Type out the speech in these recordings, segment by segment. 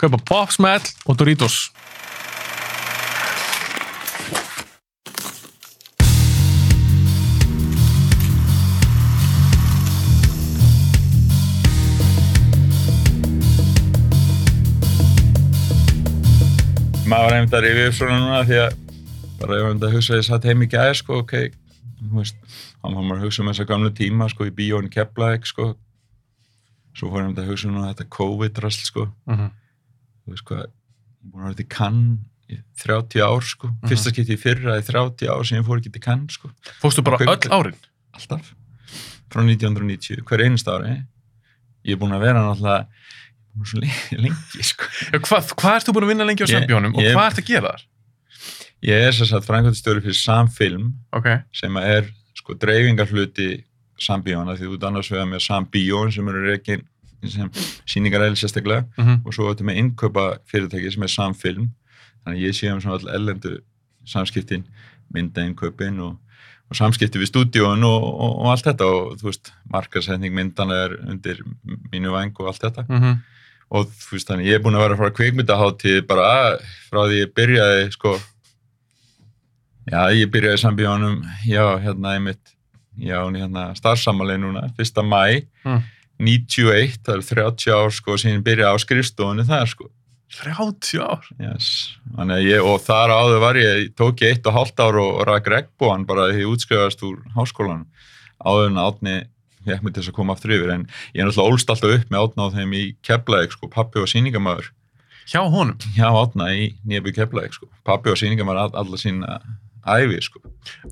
kaupa Pop Smell og Doritos. Maður einmitt að rifja upp svona núna því að bara ég var einmitt að ég satt heim í gæði sko, ok, þú veist þá maður hugsa um þessa gamlu tíma sko í bíón Keflæk sko. Svo fór ég einmitt að hugsa um þetta COVID-rast sko. Mm -hmm. Þú veist hvað, ég er búin að vera til kann í 30 ár sko. Fyrsta skipti í fyrra í 30 ár sem ég fór ekki til kann sko. Fórstu bara Hvað- öll árin? alltaf. Frá 1990, hver einast ári. Ég er búin að vera náttúrulega lengi, sko. Hvað, hvað ert þú búin að vinna lengi á Ég- sambjónum og ég- hvað ert að gera þar? ég er sér satt frænkvæmtistjóri fyrir Samfilm Ok, sem er sko dreifingarhluti Sambíóna því þú ert annars vegar með Sambíón sem eru sem síningar eða sérstaklega. Mm og svo ertu með innkaupa fyrirtæki sem er Samfilm. Þannig að ég sé um svona all ellendu samskiptin, mynda innkaupin og, og samskipti við stúdíón og, og, og allt þetta. Og þú veist markasetning myndana er undir mínu væng og allt þetta. -hmm. og þú veist þannig ég er búin að vera frá kvikmyndaháttíð bara frá því ég byrjaði sko. Já ég byrjaði í sambíónum já hérna einmitt já hérna starfsamalegi núna fyrsta mæ Mm. 91 það er 30 ár sko síðan ég byrjaði á skrifstofunni þar sko. 30 ár? Yes. Ég, og þar áður var ég tók ég eitt og hálft ár og, rak regnbúan bara því ég útskrifast úr háskólan áður en átni ég ekki til þess að koma aftur yfir en ég er náttúrulega ólst alltaf upp með átna á þeim í Keflæk sko, pappi og síningamæður Hjá honum? hjá átna í Nýjabu Keflæk sko, pappi og síningamæður all, alla sína ævi sko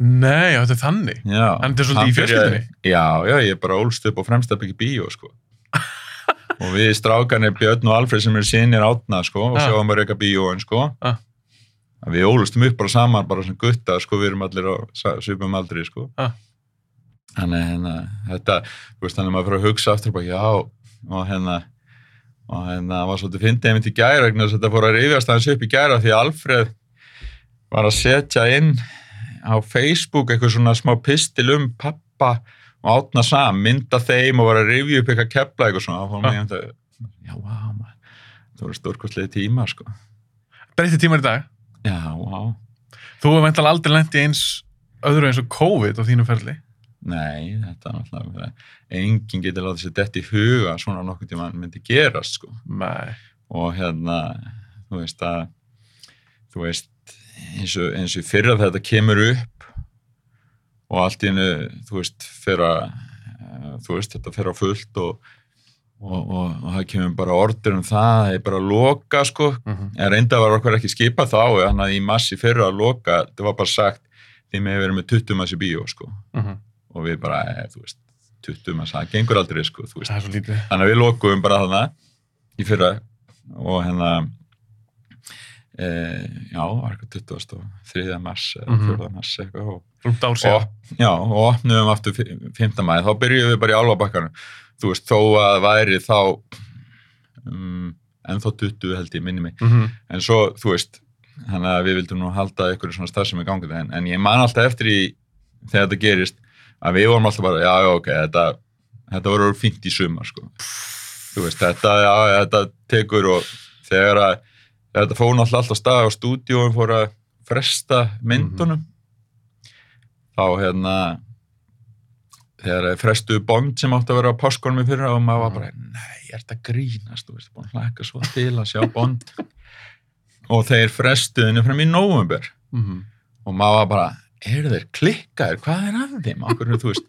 Nei, þetta er þannig já, En þetta er svolítið í fjölskyldunni? byrjaði- já, já, ég er bara ólst upp og fremst að byggja bíó sko og við strákanir Björn og Alfred sem eru sinir átna sko og Ah. sjáum að reyka bíóin sko Ah. við ólustum upp bara saman bara sem gutta sko, við erum allir á svipum aldri sko Ah. þannig hérna þetta, þú veist, þannig að maður fyrir að hugsa aftur bara já, og hérna og hérna, var svolítið fyndið einmitt í gæra vegna þess að þetta fór að rifjast aðeins upp í gæra því Alfred var að setja inn á Facebook eitthvað svona smá pistil um pappa og átna sam, mynda þeim og var að rifja upp eitthvað kepla eitthvað svona, þá fór maður einmitt að já, maður, það voru stórkostlega tíma, sko. Breytti tímar í dag Já, vá. Þú hefur veintal aldrei lent í eins öðru eins og COVID á þínu ferli Nei, þetta er náttúrulega, enginn getur látið sér dett í huga svona nokkuð tíma myndi gerast, sko. Og hérna, þú veist að, þú veist, eins og, eins og fyrra þetta kemur upp og allt í hennu, þú veist, fyrir að, eh, þú veist, þetta fyrir á fullt og, og, og, og það kemur bara orður um það, það er bara að loka, sko. mm -hmm. En reynda var okkur ekki skipað þá, þannig að í massi fyrra að loka, það var bara sagt, því með verið með 20 massi bíó, sko. Og við bara, e, þú veist, 20 massi, það gengur aldrei, sko, þú veist. Þannig að við lokuðum bara þarna í fyrra og hérna já, var eitthvað 23. mars eða Mhm. 4. mars eitthvað og, og, já, og opnum aftur 5. mæði, þá byrjuðum við bara í álfabakkanum þú veist, þó að væri þá um, ennþá 20 held ég minni mig mm -hmm. en svo, þú veist, þannig að við vildum nú halda ykkur svona stað sem er gangið en, en ég man alltaf eftir í þegar þetta gerist að við vorum alltaf bara, já, já, ok, þetta þetta voru fínt í sumar, sko þú veist, þetta, já, þetta tekur og þegar að þetta fór náttúrulega alltaf stað á stúdíóum fór að fresta myndunum. Þá hérna þegar frestuðu bond sem átti að vera á páskonum í fyrra og maður var bara, nei, er þetta grínast þú veist, búin að hlaka svo til að sjá bond. Og þeir frestuðu henni frem í nóvumber og maður var bara, eru þeir klikkaðir? Hvað er að þeim, okkur, þú veist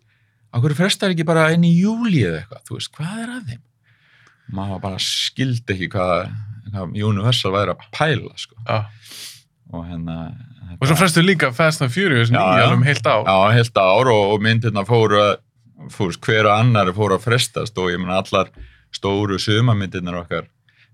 okkur frestar ekki bara inn í júli eða eitthvað, þú veist, hvað er að þeim? Maður bara skildi ekki hvað Universal væri að pæla sko. Já. og hérna Og svo frestu líka Fast and Furious nýja um heilt ár Já, heilt ár og, og myndirna fóru að, fórst, hver og annar fóru að frestast og ég meina allar stóru sumamyndirnar okkar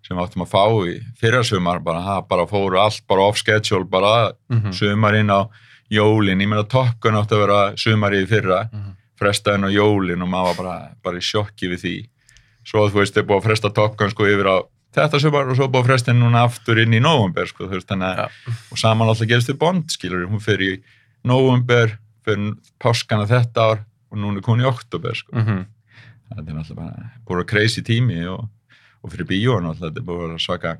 sem við áttum að fá í fyrra sumar bara, ha, bara fóru allt bara off schedule bara Mhm. sumarinn á jólin, ég meina tokkun átti að vera sumari í fyrra Mhm. frestaðin á jólin og maður var bara, bara í sjokki við því svo þú veist, þau búið að fresta tokkun sko yfir á þetta sumar og svo fresta henni núna aftur inn í november sko, þú veist, þannig að Já. og saman alltaf gerist þau bond, skilur hún fyrir í november, fyrir páskana þetta ár og núna er hún í oktober sko. Mhm. þetta er náttúrulega bara búið að crazy tími og, og fyrir bíó náttúrulega þetta er búið að svaka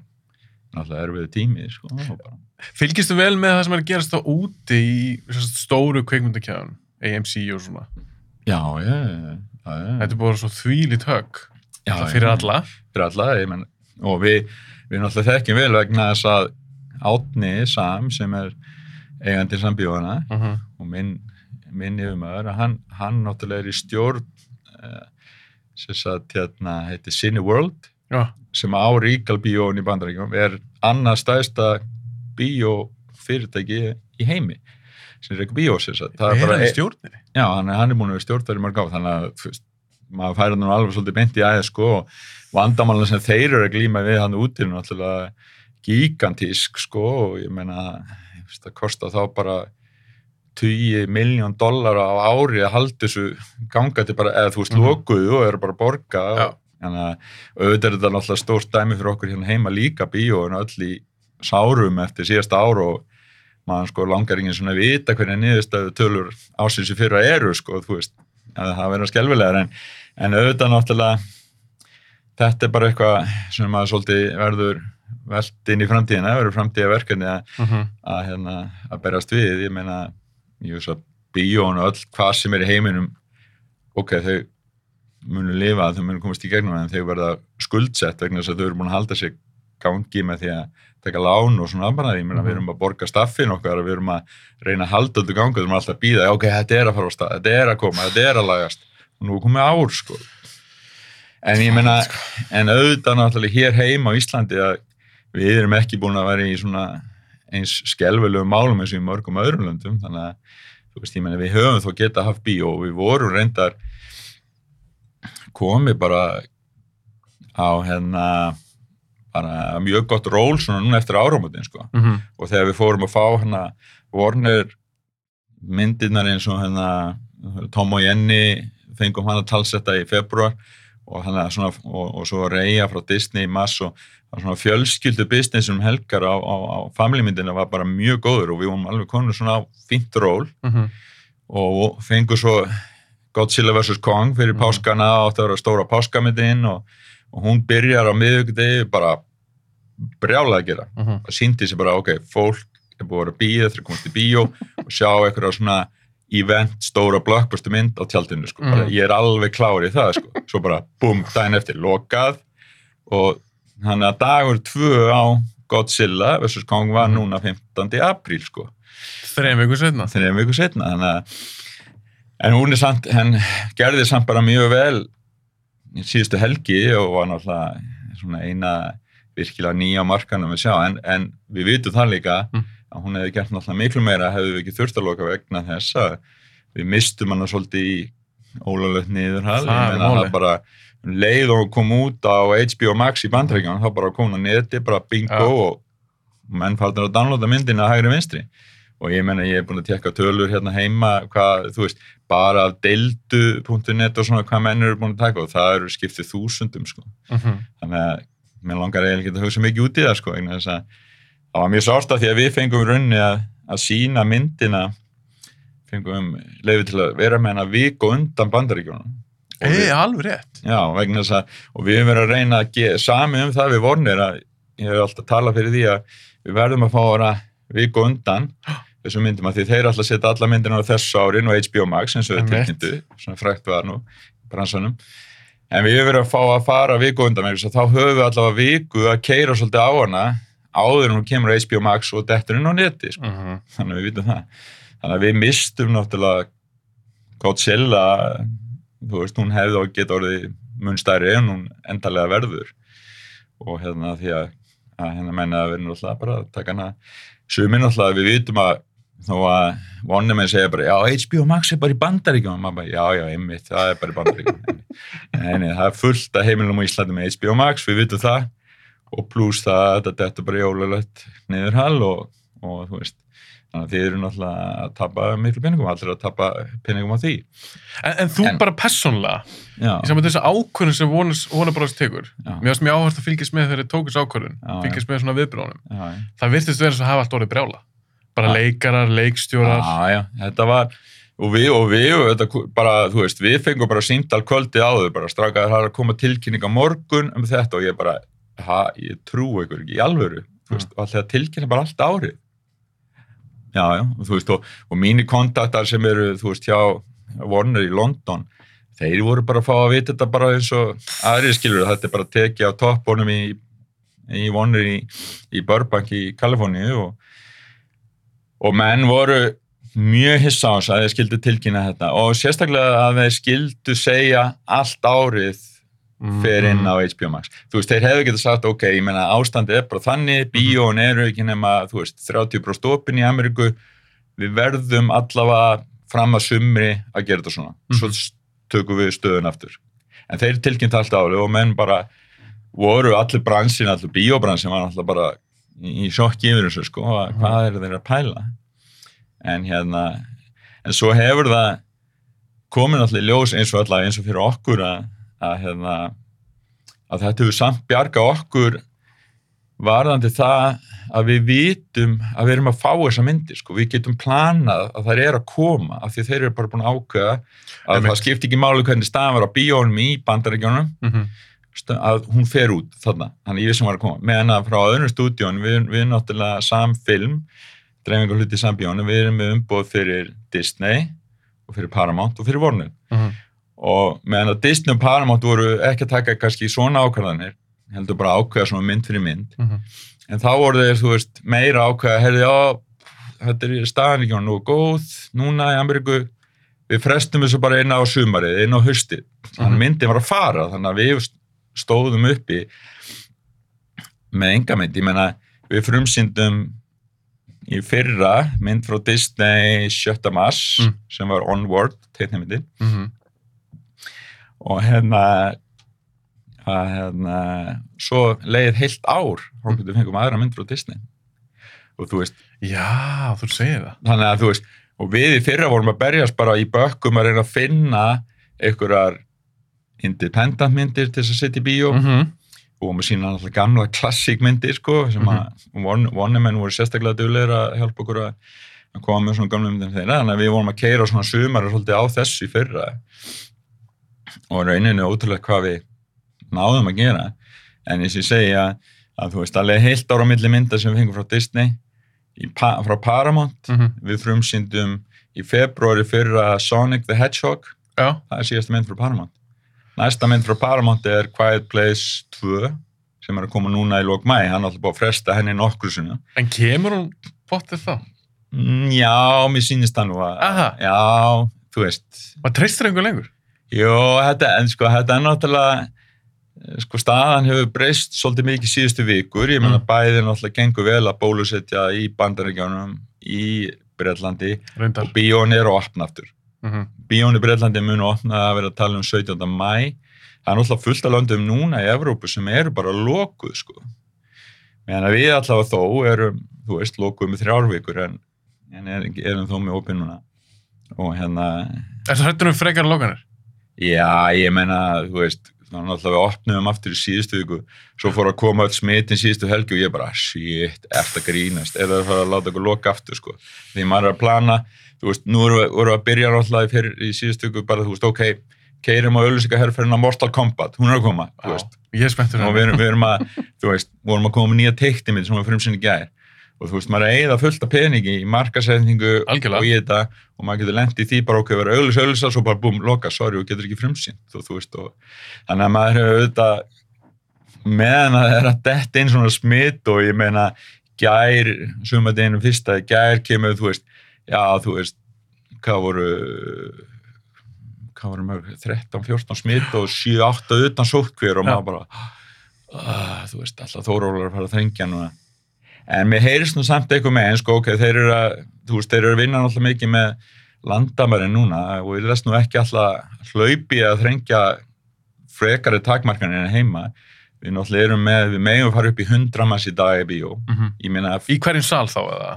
náttúrulega erfið tími sko, Fylgistu vel með það sem er að gerast þá úti í stóru kveikmyndakjæðan, AMC og svona. já, já, já, já. Þetta er búin svo þvílít högg Það fyrir alla. fyrir alla ég menn, og við, við náttúrulega þekkjum vel vegna þess að Átni Sam sem er eigandi sambíóana Mhm. og minn, minn yfirmaður hann, hann náttúrulega er í stjórn uh, sem sagt hérna heiti Cineworld Já, sem á Regal bíón í bandaríkjum er annað stæðsta bíófyrirtæki í heimi sem er ekki bíó sem sagt það er bara í stjórninni. Já, hann, er- hann er búin að vera stjórnverði mörg á þannig að maður færi hann alveg svolítið beint í aðeins sko og vandamálan sem þeir eru að glíma við hann út er náttúrulega gigantísk sko og ég meina það kostar þá bara 10 miljón dollar á ári að halda þessu gangandi bara, eða þú veist, Mhm. lokuðu og eru bara að borga. Og, þannig að auðvitað er þetta náttúrulega stórt dæmi fyrir okkur hérna heima líka bíóin öll í sárum eftir síðasta ár og maður sko langar ingen svona að vita hvernig niðurstöðu tölur ásins í fyrra eru sko, þú veist, að það verða skelvilegar en, en auðvitað náttúrulega þetta er bara eitthvað sem maður svolítið verður velt inn í framtíðina, verður framtíða verkefni að, Mhm. að, hérna, að berast við, ég meina ég veist að bíón og öll hvað sem er í heiminum ok, þau munu lifa, þau munu komast í gegnum en þau verða skuldsett vegna þess að þau eru búin að halda sig gangi með því að taka lán og svona bara, ég meina Mhm. við erum að borga staffin okkar, við erum að reyna að halda öllu gangi, við erum alltaf að býða, ok, þetta er að fara á stað, þetta er að koma, þetta er að lagast nú er komið ár, sko. En ég meina, en auðvitað náttúrulega hér heima á Íslandi að við erum ekki búin að vera í svona eins skelvelegu málum eins og í mörgum öðrum löndum, þannig að þú veist, ég meina, við höfum þó geta haft bíó og við vorum reyndar komið bara á hérna bara mjög gott ról svona núna eftir áramöndin sko. Mhm. og þegar við fórum að fá hérna Warner myndirnar eins og hérna Tom og Jenny fengum hann að talsetta í februar og, svona, og, og svo Reyja frá Disney í mass og það var svona fjölskyldu business um helgar á, á, á familymyndina var bara mjög góður og við vorum alveg konur svona á fínt ról Mhm. og fengum svo Godzilla vs. Kong fyrir Mhm. páskana og það var stóra páskamyndin og, og hún byrjar á miðugdegi bara brjála að gera Mhm. og síndi sér bara, ok, fólk er búið að vera býða þegar komast í bíó og sjá eitthvað svona event, stóra blockbuster mynd á tjaldinu, sko, bara, Mhm. ég er alveg klár í það, sko, svo bara, búm, daginn eftir lokað og hann að dagur tvö á Godzilla vs. Kong var Mhm. núna 15. apríl, sko Þreim vikur setna. þegar viku setna, þannig að en hún er samt, henn gerði samt bara mjög vel í síðustu helgi og var náttúrulega svona eina virkilega nýja markanum að sjá, en, en við vitum það líka Mm. Að hún hefði gert náttúrulega miklu meira hefði við ekki þurft að loka vegna þess að við mistum hana svolítið í ólöflegt niðurhal, Það ég er meina málið. það bara um leið og kom út á HBO Max í bandrækjum, þá bara kom hún á neti, bara bingo Ja. og menn farnir að downloada myndina að hægri vinstri og ég menna ég er búin að tekka tölur hérna heima hvað, þú veist, bara af deildu.net og svona hvað menn eru búin að taka og það eru skiptið þúsundum sko. Mhm. þannig að mér langar eiginlega ekki að hugsa mikið út í það sko, að það var mjög sárt af því að við fengum í rauninni að, að sína myndina fengum leiði til að vera með hana vik og undan Ei, við- alveg rétt. Já, vegna þess að, og við höfum verið að reyna að geða sami um það við vornir að ég hef alltaf talað fyrir því að við verðum að fá að vera viku undan þessum myndum að því þeir alltaf setja alla myndina á þessu árin og HBO Max eins og þau tilkynntu, svona frækt var nú bransanum. En við höfum verið að fá að fara viku undan að þá höfum við allavega viku að keira svolítið á hana áður en hún kemur á HBO Max og detturinn á neti, sko. Mhm. þannig að við vitum það. Þannig að við mistum náttúrulega Godzilla þú veist, hún hefði á geta orðið mun stærri en hún endalega verður. Og hérna því að, að hérna menna að við erum náttúrulega bara að taka hana sumir náttúrulega við vitum að þó að vonum með segja bara já, HBO Max er bara í bandaríkjum og maður bara, já, já, einmitt, það er bara í bandaríkjum nei, það er fullt að heimilum á Íslandi með HBO Max, við vitum það og pluss það að þetta dettur bara jólulegt niður hall og, og þú veist þannig að þið eru náttúrulega að tapa miklu peningum, allir að tapa peningum á því En, en þú En- bara persónlega, já, í saman þessu ákvörðun sem vonabráðs tekur, Já. mér finnst mjög áhört að fylgjast með þegar þið tókist ákvörðun, fylgjast með svona viðbrjónum. já. Það virtist vera svo að hafa allt orðið brjála. Bara Já. leikarar, leikstjórar. Þetta var og við, og við, og þetta, bara, þú veist, við fengum bara símdal kvöldið áður, bara strakaði það að koma tilkynning á morgun um þetta og ég bara, ha, ég trú ykkur ekki í alvöru, veist, og alltaf tilkynna bara allt árið. Já, já, og þú veist, og, og mínir kontaktar sem eru, þú veist, hjá Warner í London, þeir voru bara að fá að vita þetta bara eins og aðrið skilur, þetta er bara að tekja á toppunum í, í Warner í, í Burbank í Kaliforníu og, og menn voru mjög hissa á þess að þeir skildu tilkynna þetta og sérstaklega að þeir skildu segja allt árið fer inn á HBO Max. Þú veist, þeir hefðu getið sagt, ok, ég meina ástandið er bara þannig, bíón eru ekki nema, þú veist, 30% opin í Ameríku, við verðum allavega fram að sumri að gera þetta svona. Svo tökum við stöðun aftur. En þeir tilkynnt allt árið og menn bara voru allir bransin, allir bíóbransin var alltaf bara í sjokki yfir þessu, sko, að hvað er þeir að pæla? En hérna, en svo hefur það komin allir ljós eins og allavega eins og fyrir okkur að að, hérna, að þetta hefur samt bjarga okkur varðandi það að við vitum að við erum að fá þessa myndir sko. við getum planað að það er að koma af því þeir eru bara búin að ákveða að Einmitt. það skipti ekki máli hvernig staðan var á bíónum í bandaregjónum Mhm. að hún fer út þarna, þannig ég sem var að koma meðan að frá öðrum stúdíón við, við erum náttúrulega sam film dreifingar hluti í sambíónu, við erum með umboð fyrir Disney og fyrir Paramount og fyrir Warner Mhm. Og meðan að Disney og Paramount voru ekki að taka kannski svona ákvarðanir heldur bara að ákveða svona mynd fyrir mynd Mhm. en þá voru þeir, þú veist, meira ákveða heyrði, já, þetta er staðan ekki nú góð, núna í Ameríku við frestum þessu bara inn á sumarið, inn á haustið, þannig að myndin var að fara, þannig að við stóðum uppi með enga mynd, ég menna við frumsýndum í fyrra mynd frá Disney 7. mars Mm. sem var Onward, teiknumyndin Mhm. Og hérna að hérna svo leið heilt ár þá getum við fengum aðra mynd frá Disney. Og þú veist, Já, þú segir það. þannig að þú veist og við í fyrra vorum að berjast bara í bökkum að reyna að finna einhverjar independent myndir til þess að setja í bíó. Mhm. og vorum að sína alltaf gamla klassíkmyndir sko, sem að vonnemenn voru sérstaklega duglegir að hjálpa okkur að koma með svona gamla myndir þeirra, þannig að við vorum að keira svona sumar svolítið á þessu í fyrra og rauninu ótrúlega hvað við náðum að gera en eins og ég segja að þú veist alveg heilt ára milli mynda sem við fengum frá Disney pa, frá Paramount Mhm. við frumsýndum í februari fyrra Sonic the Hedgehog Já. það er síðasta mynd frá Paramount næsta mynd frá Paramount er Quiet Place 2 sem er að koma núna í lók mæ hann er alltaf búið að fresta henni nokkru sinna En kemur hún bóttið þá? mm, já, mér sýnist það nú að Aha. já, þú veist Maður treystir einhver lengur? Jó, þetta, en sko, þetta er náttúrulega sko, staðan hefur breyst svolítið mikið síðustu vikur, ég menna Mm. bæði náttúrulega gengur vel að bólusetja í bandaríkjánum, í Breitlandi Reyndar. og bíón er að opna aftur. Mhm. Bíón í Breitlandi mun opna að vera að tala um 17. mæ. Það er náttúrulega fullt af löndum núna í Evrópu sem eru bara lokuð, sko. Meðan að við allavega þó erum, þú veist, lokuð með þrjárvíkur en, en er, erum þó með opin núna. Og hérna, Er það hættur um frekar lokanir? Já, ég meina, þú veist, þá náttúrulega við opnum aftur í síðustu viku, svo fór að koma öll smitin síðustu helgi og ég bara, shit, eftir að grínast, er það að fara að láta okkur loka aftur, sko. Því maður er að plana, þú veist, nú vorum við að byrja náttúrulega í, fyrir, í síðustu viku, bara, þú veist, ok, keirum á auðlýsingaherrferðin á Mortal Kombat, hún er að koma, þú veist, Ég er spenntur. og við erum, við erum að, þú veist, vorum að koma með nýja teiktimið sem við frumsynni gær og þú veist, maður er að eigða fullt af peningi í markasetningu Algjörlega. og í þetta og maður getur lent í því bara okkur vera auðlis auðlis svo bara búm, loka, sorry, og getur ekki frumsýnt og þú veist, og þannig að maður hefur auðvitað meðan að það er að detta inn svona smitt og ég meina gær, sumadeginu fyrsta gær kemur, þú veist, já, þú veist hvað voru hvað voru mörg 13-14 smitt og 7-8 utan sótkvér og maður bara uh, þú veist, alltaf þórólar að fara að þrengja núna en mér heyrist nú samt eitthvað með en sko, ok, þeir eru að þú veist, þeir eru að vinna náttúrulega mikið með landamærin núna og ég les nú ekki alltaf hlaupi að þrengja frekari takmarkanir en heima við náttúrulega erum með, við megum fara upp í 100 manns í dag í bíó. Ég meina, Í hverjum sal þá eða?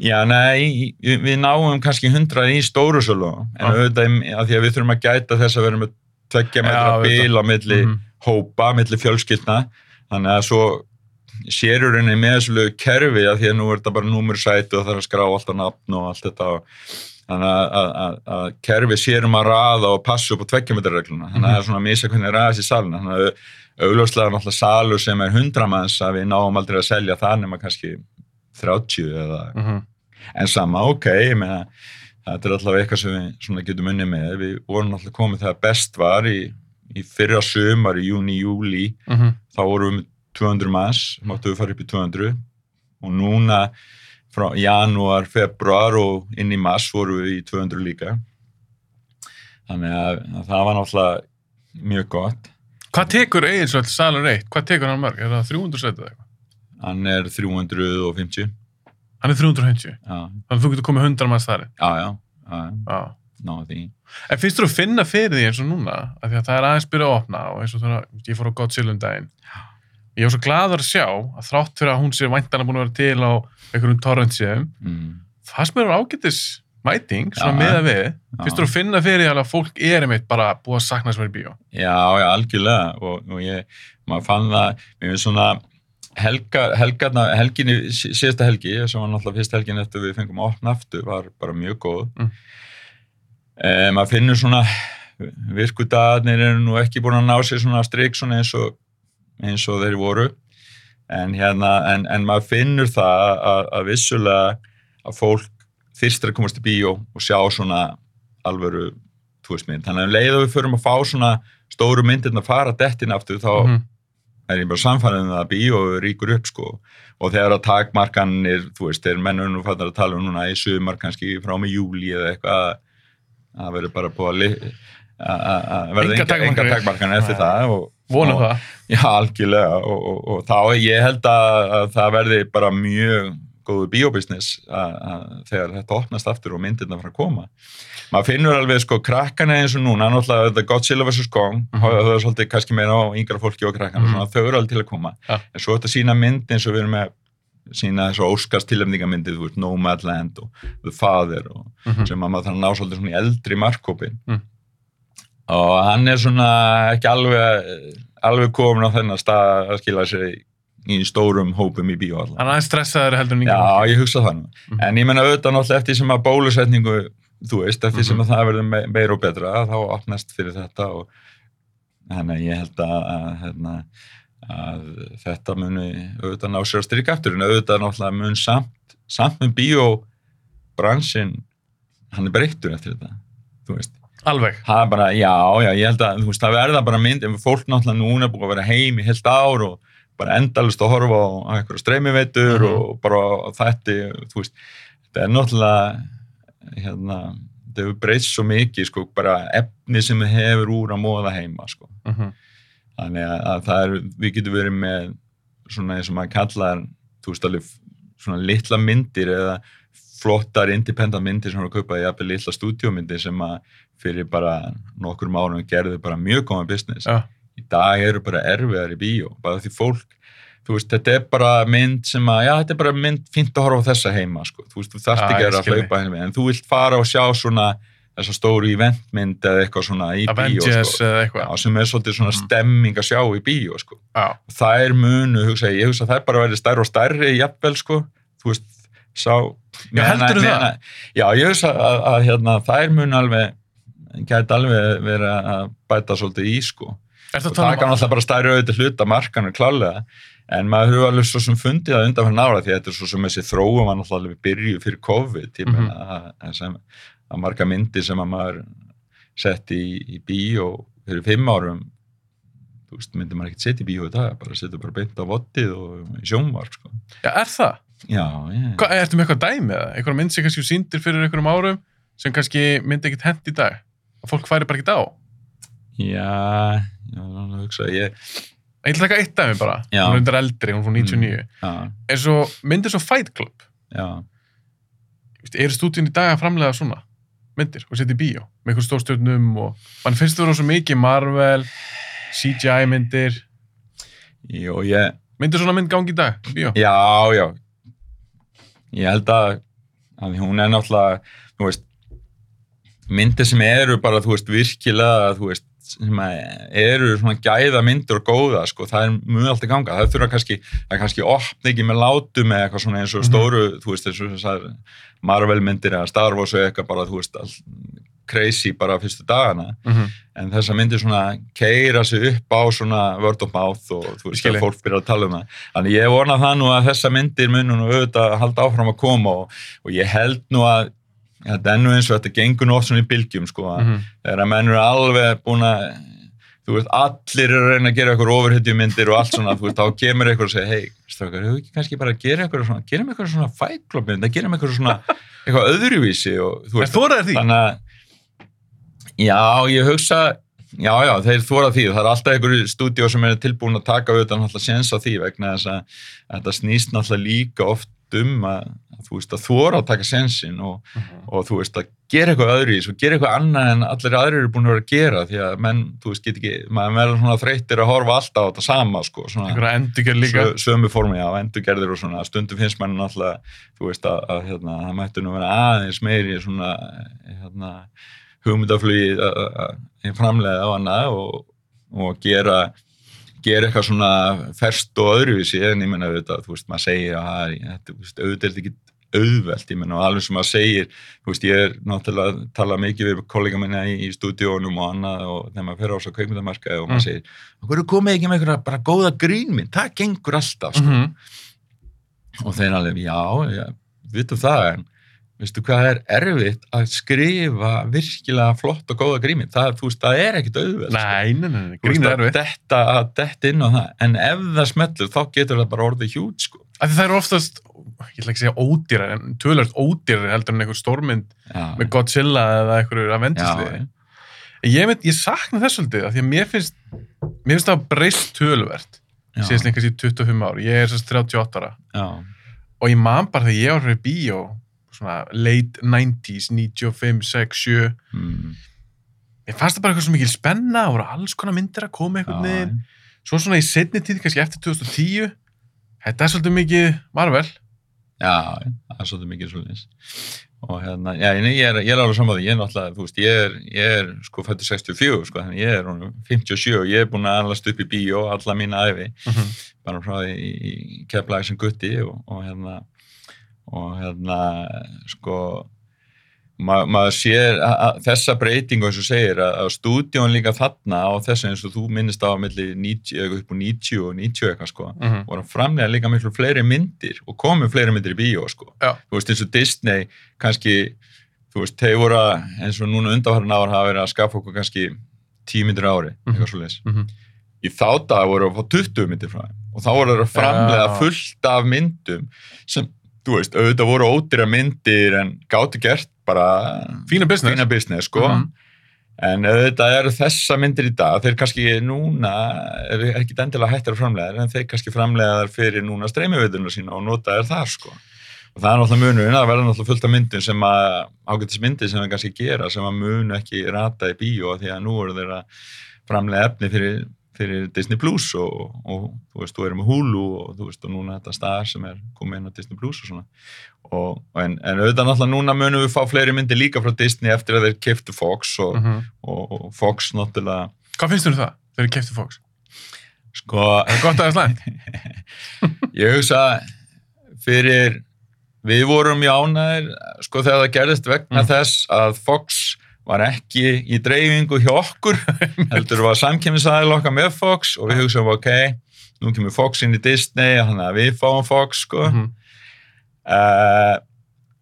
já, nei, við náum kannski 100 í stóru sölu, en Já. auðvitað, að því að við þurfum að gæta þess að vera með tveggja metra Já, auðvitað. bil á milli Mhm. hópa, milli fjölskyldna, þannig að svo sérur henni með þessu kerfi að því að nú er þetta bara númursæti og það er að skrá alltaf nafn og allt þetta þannig að, að, að, að kerfi sérum að raða og passa upp á tveggjumetrarregluna þannig að það er svona að misa hvernig raðast í salina þannig að augljóslega náttúrulega salur sem er 100 manns að við náum aldrei að selja það nema kannski 30 eða Mhm. en sama, ok, ég meina þetta er alltaf eitthvað sem við getum unni með. Við vorum alltaf komið þegar best var í, í fyrra sumar í júni, júli Mhm. þá vorum við 200 manns, máttu við fara upp í 200 og núna frá janúar, februar og inn í mars vorum við í 200 líka þannig að, að það var náttúrulega mjög gott Hvað tekur Egilsvöld salur eitt? Hvað tekur hann mörg? Er það 300 setið eða eitthvað? hann er 350 Hann er 350. já, Þannig að þú getur komið 100 manns þar. já, já, já, Já. En finnst þú að finna fyrir því eins og núna? Af því að það er aðeins byrjað að opna og eins og þegar ég fór á Godzilla um daginn. Ég var svo gladur að sjá að þrátt fyrir að hún sé væntanlega búin að vera til á einhverjum torrentsíðum, mm. það sem er ágættis mæting, svona Já. meða við. Já. Finnst þú að finna fyrir að fólk er einmitt bara búið að sakna sem er í bíó? Já, já, algjörlega og, og ég, maður fann það mér finnst svona helga, helgarna, helginni, sí- síðasta helgi sem var náttúrulega fyrst helgin eftir við fengum að opna aftur var bara mjög góð Mm. e, maður finnur svona virkudagarnir eru nú ekki búin að ná sér svona strik svona eins og eins og þeir voru en hérna, en, en maður finnur það að, að vissulega að fólk þyrstir að komast í bíó og sjá svona alvöru túristmynd, þannig að um leið og við förum að fá svona stóru myndirna að fara dettin aftur þá Mhm. er ég bara samfærið um það að bíó ríkur upp sko og þegar að takmarkanir, þú veist, þeir mennur nú fattar að tala um núna í sumar kannski frá með júli eða eitthvað að- verður bara búið að verða enga, takmarkanir. eftir það og, Vonum og, það. Já, algjörlega og, og, og þá ég held að, að það verði bara mjög góðu að þegar þetta opnast aftur og myndirna fara að koma. Maður finnur alveg sko krakkana eins og núna, náttúrulega þetta Godzilla vs. Kong, Mhm. það er svolítið kannski meira á yngra fólki og krakkana, Mhm. svona, þau eru alveg til að koma. Ja. En svo þetta sína mynd eins og við erum með sína þessu Óskars tilefningamyndið, þú veist, Nomadland og The Father og Mhm. sem að maður þarf að ná svolítið svona í eldri markkópin Mm. Og hann er svona ekki alveg alveg komin á þennan stað að skila sér í, stórum hópum í bíó allavega. Hann er stressaður heldur en Já, ég hugsa það nú. Mhm. En ég menna auðvitað náttúrulega eftir sem að bólusetningu, þú veist, eftir sem Mhm. að það verður me meira og betra, þá opnast fyrir þetta og þannig að ég held að, að, hérna, að þetta muni auðvitað ná sér að stryka aftur, en auðvitað náttúrulega mun samt, samt með bíóbransin, hann er breyttur eftir þetta, þú veist. Alveg. Það er bara, já, já, ég held að þú veist, það verða bara mynd, ef fólk náttúrulega núna er búið að vera heim í heilt ár og bara endalist að horfa á, á einhverja streymiveitur Mhm. og bara þetta, þú veist, þetta er náttúrulega, hérna, þetta hefur breyst svo mikið, sko, bara efni sem hefur úr að móða heima, sko. Mhm. Þannig að, að það er, við getum verið með svona eins og maður kallar, þú veist, alveg svona litla myndir eða flottar independent myndir sem eru að kaupa jafnvel litla stúdíómyndir sem að fyrir bara nokkur árum gerðu bara mjög góðan business. Já. Í dag eru bara erfiðar í bíó, bara því fólk, þú veist, þetta er bara mynd sem að, já, þetta er bara mynd fínt að horfa á þessa heima, sko. Þú veist, þú þarft ekki að vera að hlaupa heima, en þú vilt fara og sjá svona þessa stóru eventmynd eða eitthvað svona í bíó, Avengers sko. eða Já, eitthvað. sem er svolítið svona Mhm. stemming að sjá í bíó, sko Já. það er munu, hugsa, ég ég hugsa að það er bara verið stærri og stærri jafnvel sko, þú veist sá Já, heldurðu það? Já, ég hugsa að, að hérna, það er munu alveg gæti alveg verið að bæta svolítið í sko og það kann alltaf bara stærri auðvitað hluta markanu klálega en maður hefur alveg svo sem fundið það undan fyrir nára því að þetta er svo sem þessi þróum var náttúrulega alveg byrju fyrir COVID mm Mhm. að, að, sem, að marga myndir sem að maður sett í, í bíó fyrir fimm árum þú veist, myndir maður ekkert setja í bíó í dag bara setja bara beint á vottið og sjónvarp sko. Já, er það? Já, já, Hva, ertu með eitthvað dæmi eða? Eitthvað mynd sem kannski sýndir fyrir einhverjum árum sem kannski myndi ekkert hent í dag? Og fólk færi bara ekkert á? já, já, já hugsa, ég, Ég ætla að taka eitt dæmi bara. Já. Hún er undir eldri, hún er frá 99. já, Er svo, myndir svo Fight Club. já eru stúdíun í dag að framlega svona myndir og setja í bíó með einhver stórstjörnum og mann finnst það vera svo mikið Marvel, CGI myndir. Og ég, Myndir svona mynd gangi í dag? Bíó? já, já ég held að, að hún er náttúrulega veist myndir sem eru bara, veist, virkilega veist, sem eru svona gæða myndir og góða, sko það er mjög alltaf ganga, það þurfa kannski það kannski opn ekki með látum eða eitthvað svona eins og Mhm. stóru, þú veist, eins og Marvel myndir eða Star Wars og eitthvað bara, all, crazy bara fyrstu dagana. Mhm. en þessar myndir svona keira sig upp á svona word of mouth og þú veist að fólk byrja að tala um það. Þannig ég vona það nú að þessar myndir munu nú auðvitað halda áfram að koma og, og ég held nú að þetta er nú eins og þetta gengur nú oft svona í bylgjum sko að Mhm. þegar að menn eru alveg búin að þú veist, allir eru að reyna að gera eitthvað ofurhetjumyndir og allt svona, þú veist, þá kemur eitthvað og segir, hei, strákar, hefur ekki kannski bara að gera eitthvað svona, gerum eitthvað svona fæklopmynd, að gerum eitthvað svona, eitthvað öðruvísi og þú Er veist, þannig að já, ég hugsa já, já, þeir þóra því, það er alltaf einhverju stúdíó sem er tilbúin að taka auðvitað náttúrulega séns á því vegna þess að þetta snýst náttúrulega líka oft um að, að þú veist, að þóra að taka sensin og, Mhm. og þú veist, að gera eitthvað öðruís og gera eitthvað annað en allir aðrir eru búin að vera að gera því að menn, þú veist, get ekki maður verður svona þreyttir að horfa alltaf á þetta sama sko, svona Einhverja endurgerð líka? Sömu formi á endurgerðir og svona stundum finnst mann náttúrulega þú veist að, að hérna, það mættu nú vera aðeins meiri svona hérna, hugmyndaflugi að- framlega á hana og, og gera gera eitthvað svona ferst og öðruvísi en ég menna auðvitað, þú veist, maður segir að er, þetta, auðvitað er ekki auðvelt, ég menna og alveg sem maður segir þú veist, ég er náttúrulega að tala mikið við kollega minna í, í stúdíónum og annað og þegar maður fer á svo kveikmyndamarkaði og maður Mm. segir, er komið ekki með einhverja bara góða grínmynd, það gengur alltaf sko. Mhm. og þeir alveg, já, já, vitum það en veistu hvað er erfitt að skrifa virkilega flott og góða grínmynd, það, þú veist, það er ekkit auðvelt sko. Nei, nei, nei, grín er að erfitt. detta, að detta inn á það en ef það smellur, þá getur það bara orðið hjút sko. Því það eru oftast, ég ætla ekki að segja ódýrar, en tölvöld ódýrar heldur en einhver stórmynd já, með Godzilla eða einhverju já, Avengers-liði. Ég, veit, ég sakna þess af því að mér finnst, mér finnst það breyst tölvert, já, síðast einhvers í 25 ár. Ég er sérst 38 ára já, og ég man bara þegar ég var fyrir bíó, svona late 90s, 95, 6, 7, mm, mér fannst það bara eitthvað svo mikil spenna, voru alls konar myndir að koma já, veginn. Svo svona í setni tíð, kannski eftir 2010, þetta er svolítið mikið Marvel. já, það er svolítið mikið svolítið og hérna, já, ég, ég er, ég er alveg saman ég er náttúrulega, þú veist, ég er, ég er sko fættur 64, sko, þannig ég er honum 57 og ég er búin að alast upp í bíó alla mína æfi bara frá því í, í keflaði sem gutti og, og hérna og hérna sko ma maður sér þessa breytingu eins og segir að, að stúdíón líka þarna á þessu eins og þú minnist á milli 90, eitthvað upp úr 90 og 90 eitthvað sko Mhm. voru að framlega líka miklu fleiri myndir og komu fleiri myndir í bíó sko Já. þú veist eins og Disney kannski þú veist, þeir voru að eins og núna undanfarn ár hafa verið að skaffa okkur kannski 10 myndir á ári, Mhm. eitthvað svo leis Mhm. í þá dag voru að fá 20 myndir frá þeim og þá voru þeir að framlega fullt af myndum sem, þú veist, auðvitað voru ódýra myndir en gátu gert bara Fína business. fína business sko Mhm. en auðvitað eru þessa myndir í dag þeir kannski núna eru ekki endilega hættir að framlega en þeir kannski framlega fyrir núna streymiveituna sína og nota þær þar sko og það er náttúrulega munurinn, það verður náttúrulega fullt af myndum sem að, ágættis myndir sem það kannski gera sem að munu ekki rata í bíó því að nú eru þeir að framlega efni fyrir, fyrir Disney Plus og, og þú veist, þú erum með Hulu og þú veist, og núna þetta Star sem er komið inn á Disney Plus og svona og, en, en auðvitað náttúrulega núna munum við fá fleiri myndir líka frá Disney eftir að þeir keftu Fox og, Mhm. og, og Fox náttúrulega Hvað finnst þú um það þegar ég kefti Fox? sko, Er það gott aðeins lægt? ég hugsa fyrir við vorum í ánæðir sko þegar það gerðist vegna Mm. þess að Fox var ekki í dreifingu hjá okkur heldur var samkemmisaðil okkar með Fox og við hugsaum ok, nú kemur Fox inn í Disney þannig að við fáum Fox sko Mhm. uh,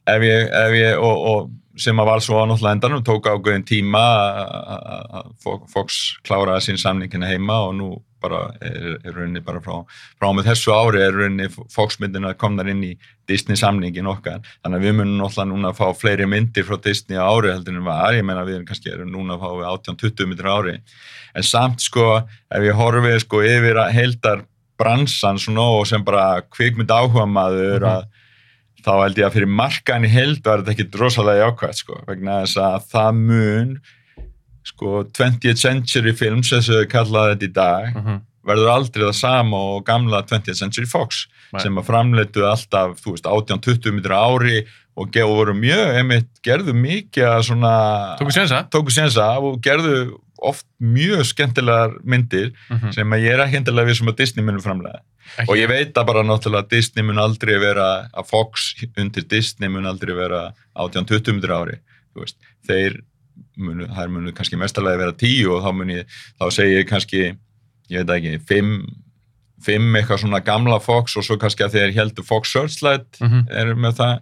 ef ég, ef ég og, og sem að var svo á náttúrulega endanum tók ágöðin tíma að- að Fo- Fox kláraði sín samningina heima og nú bara er, er rauninni bara frá, frá með þessu ári er rauninni Fox myndina komnar inn í Disney samningin okkar. Þannig að við munum náttúrulega núna að fá fleiri myndir frá Disney á ári heldur en var. Ég menna við erum kannski erum núna að fá við 18-20 myndir á ári. En samt sko ef ég horfið sko yfir að heldar bransan svona og sem bara kvikmynd áhuga maður Mhm. að þá held ég að fyrir markaðin í held var þetta ekki rosalega jákvæmt sko, vegna þess að það mun sko 20th century films, þessu þau kallaði þetta í dag, Mhm. Verður aldrei það sama og gamla 20th Century Fox Nei. sem að framleitu alltaf, þú veist, 18-20 mitur ári og voru mjög, einmitt, gerðu mikið að svona Tóku sénsa? tóku sénsa og gerðu oft mjög skemmtilegar myndir Mm sem að ég er ekki endilega við sem að Disney munum framlega og ég veit að bara náttúrulega að Disney mun aldrei vera að Fox undir Disney mun aldrei vera 18-20 mitur ári þú veist, þeir munu, þær munu kannski mestarlega vera 10 og þá mun ég, þá segi ég kannski ég veit ekki, 5 5 eitthvað svona gamla Fox og svo kannski að þeir heldur Fox Searchlight Mhm. eru með það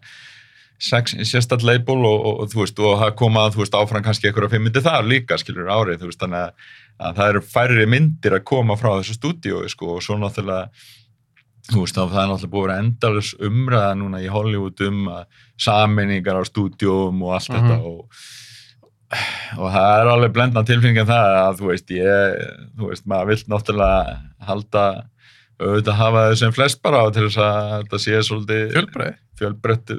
sex, sérstætt label og, og, og þú veist, og það koma þú veist, áfram kannski einhverja fimm myndir þar líka skilur árið, þú veist, þannig að, að það eru færri myndir að koma frá þessu stúdíói sko, og svo náttúrulega þú veist, það er náttúrulega búið að vera endalus umræða núna í Hollywood um að saminningar á stúdíóm og allt Mhm. þetta og og það er alveg blendna tilfinningin það að þú veist, ég, þú veist, maður vill náttúrulega halda auðvitað hafa þau sem flest bara á til þess að þetta sé svolítið Fjölbreið. fjölbreyttu,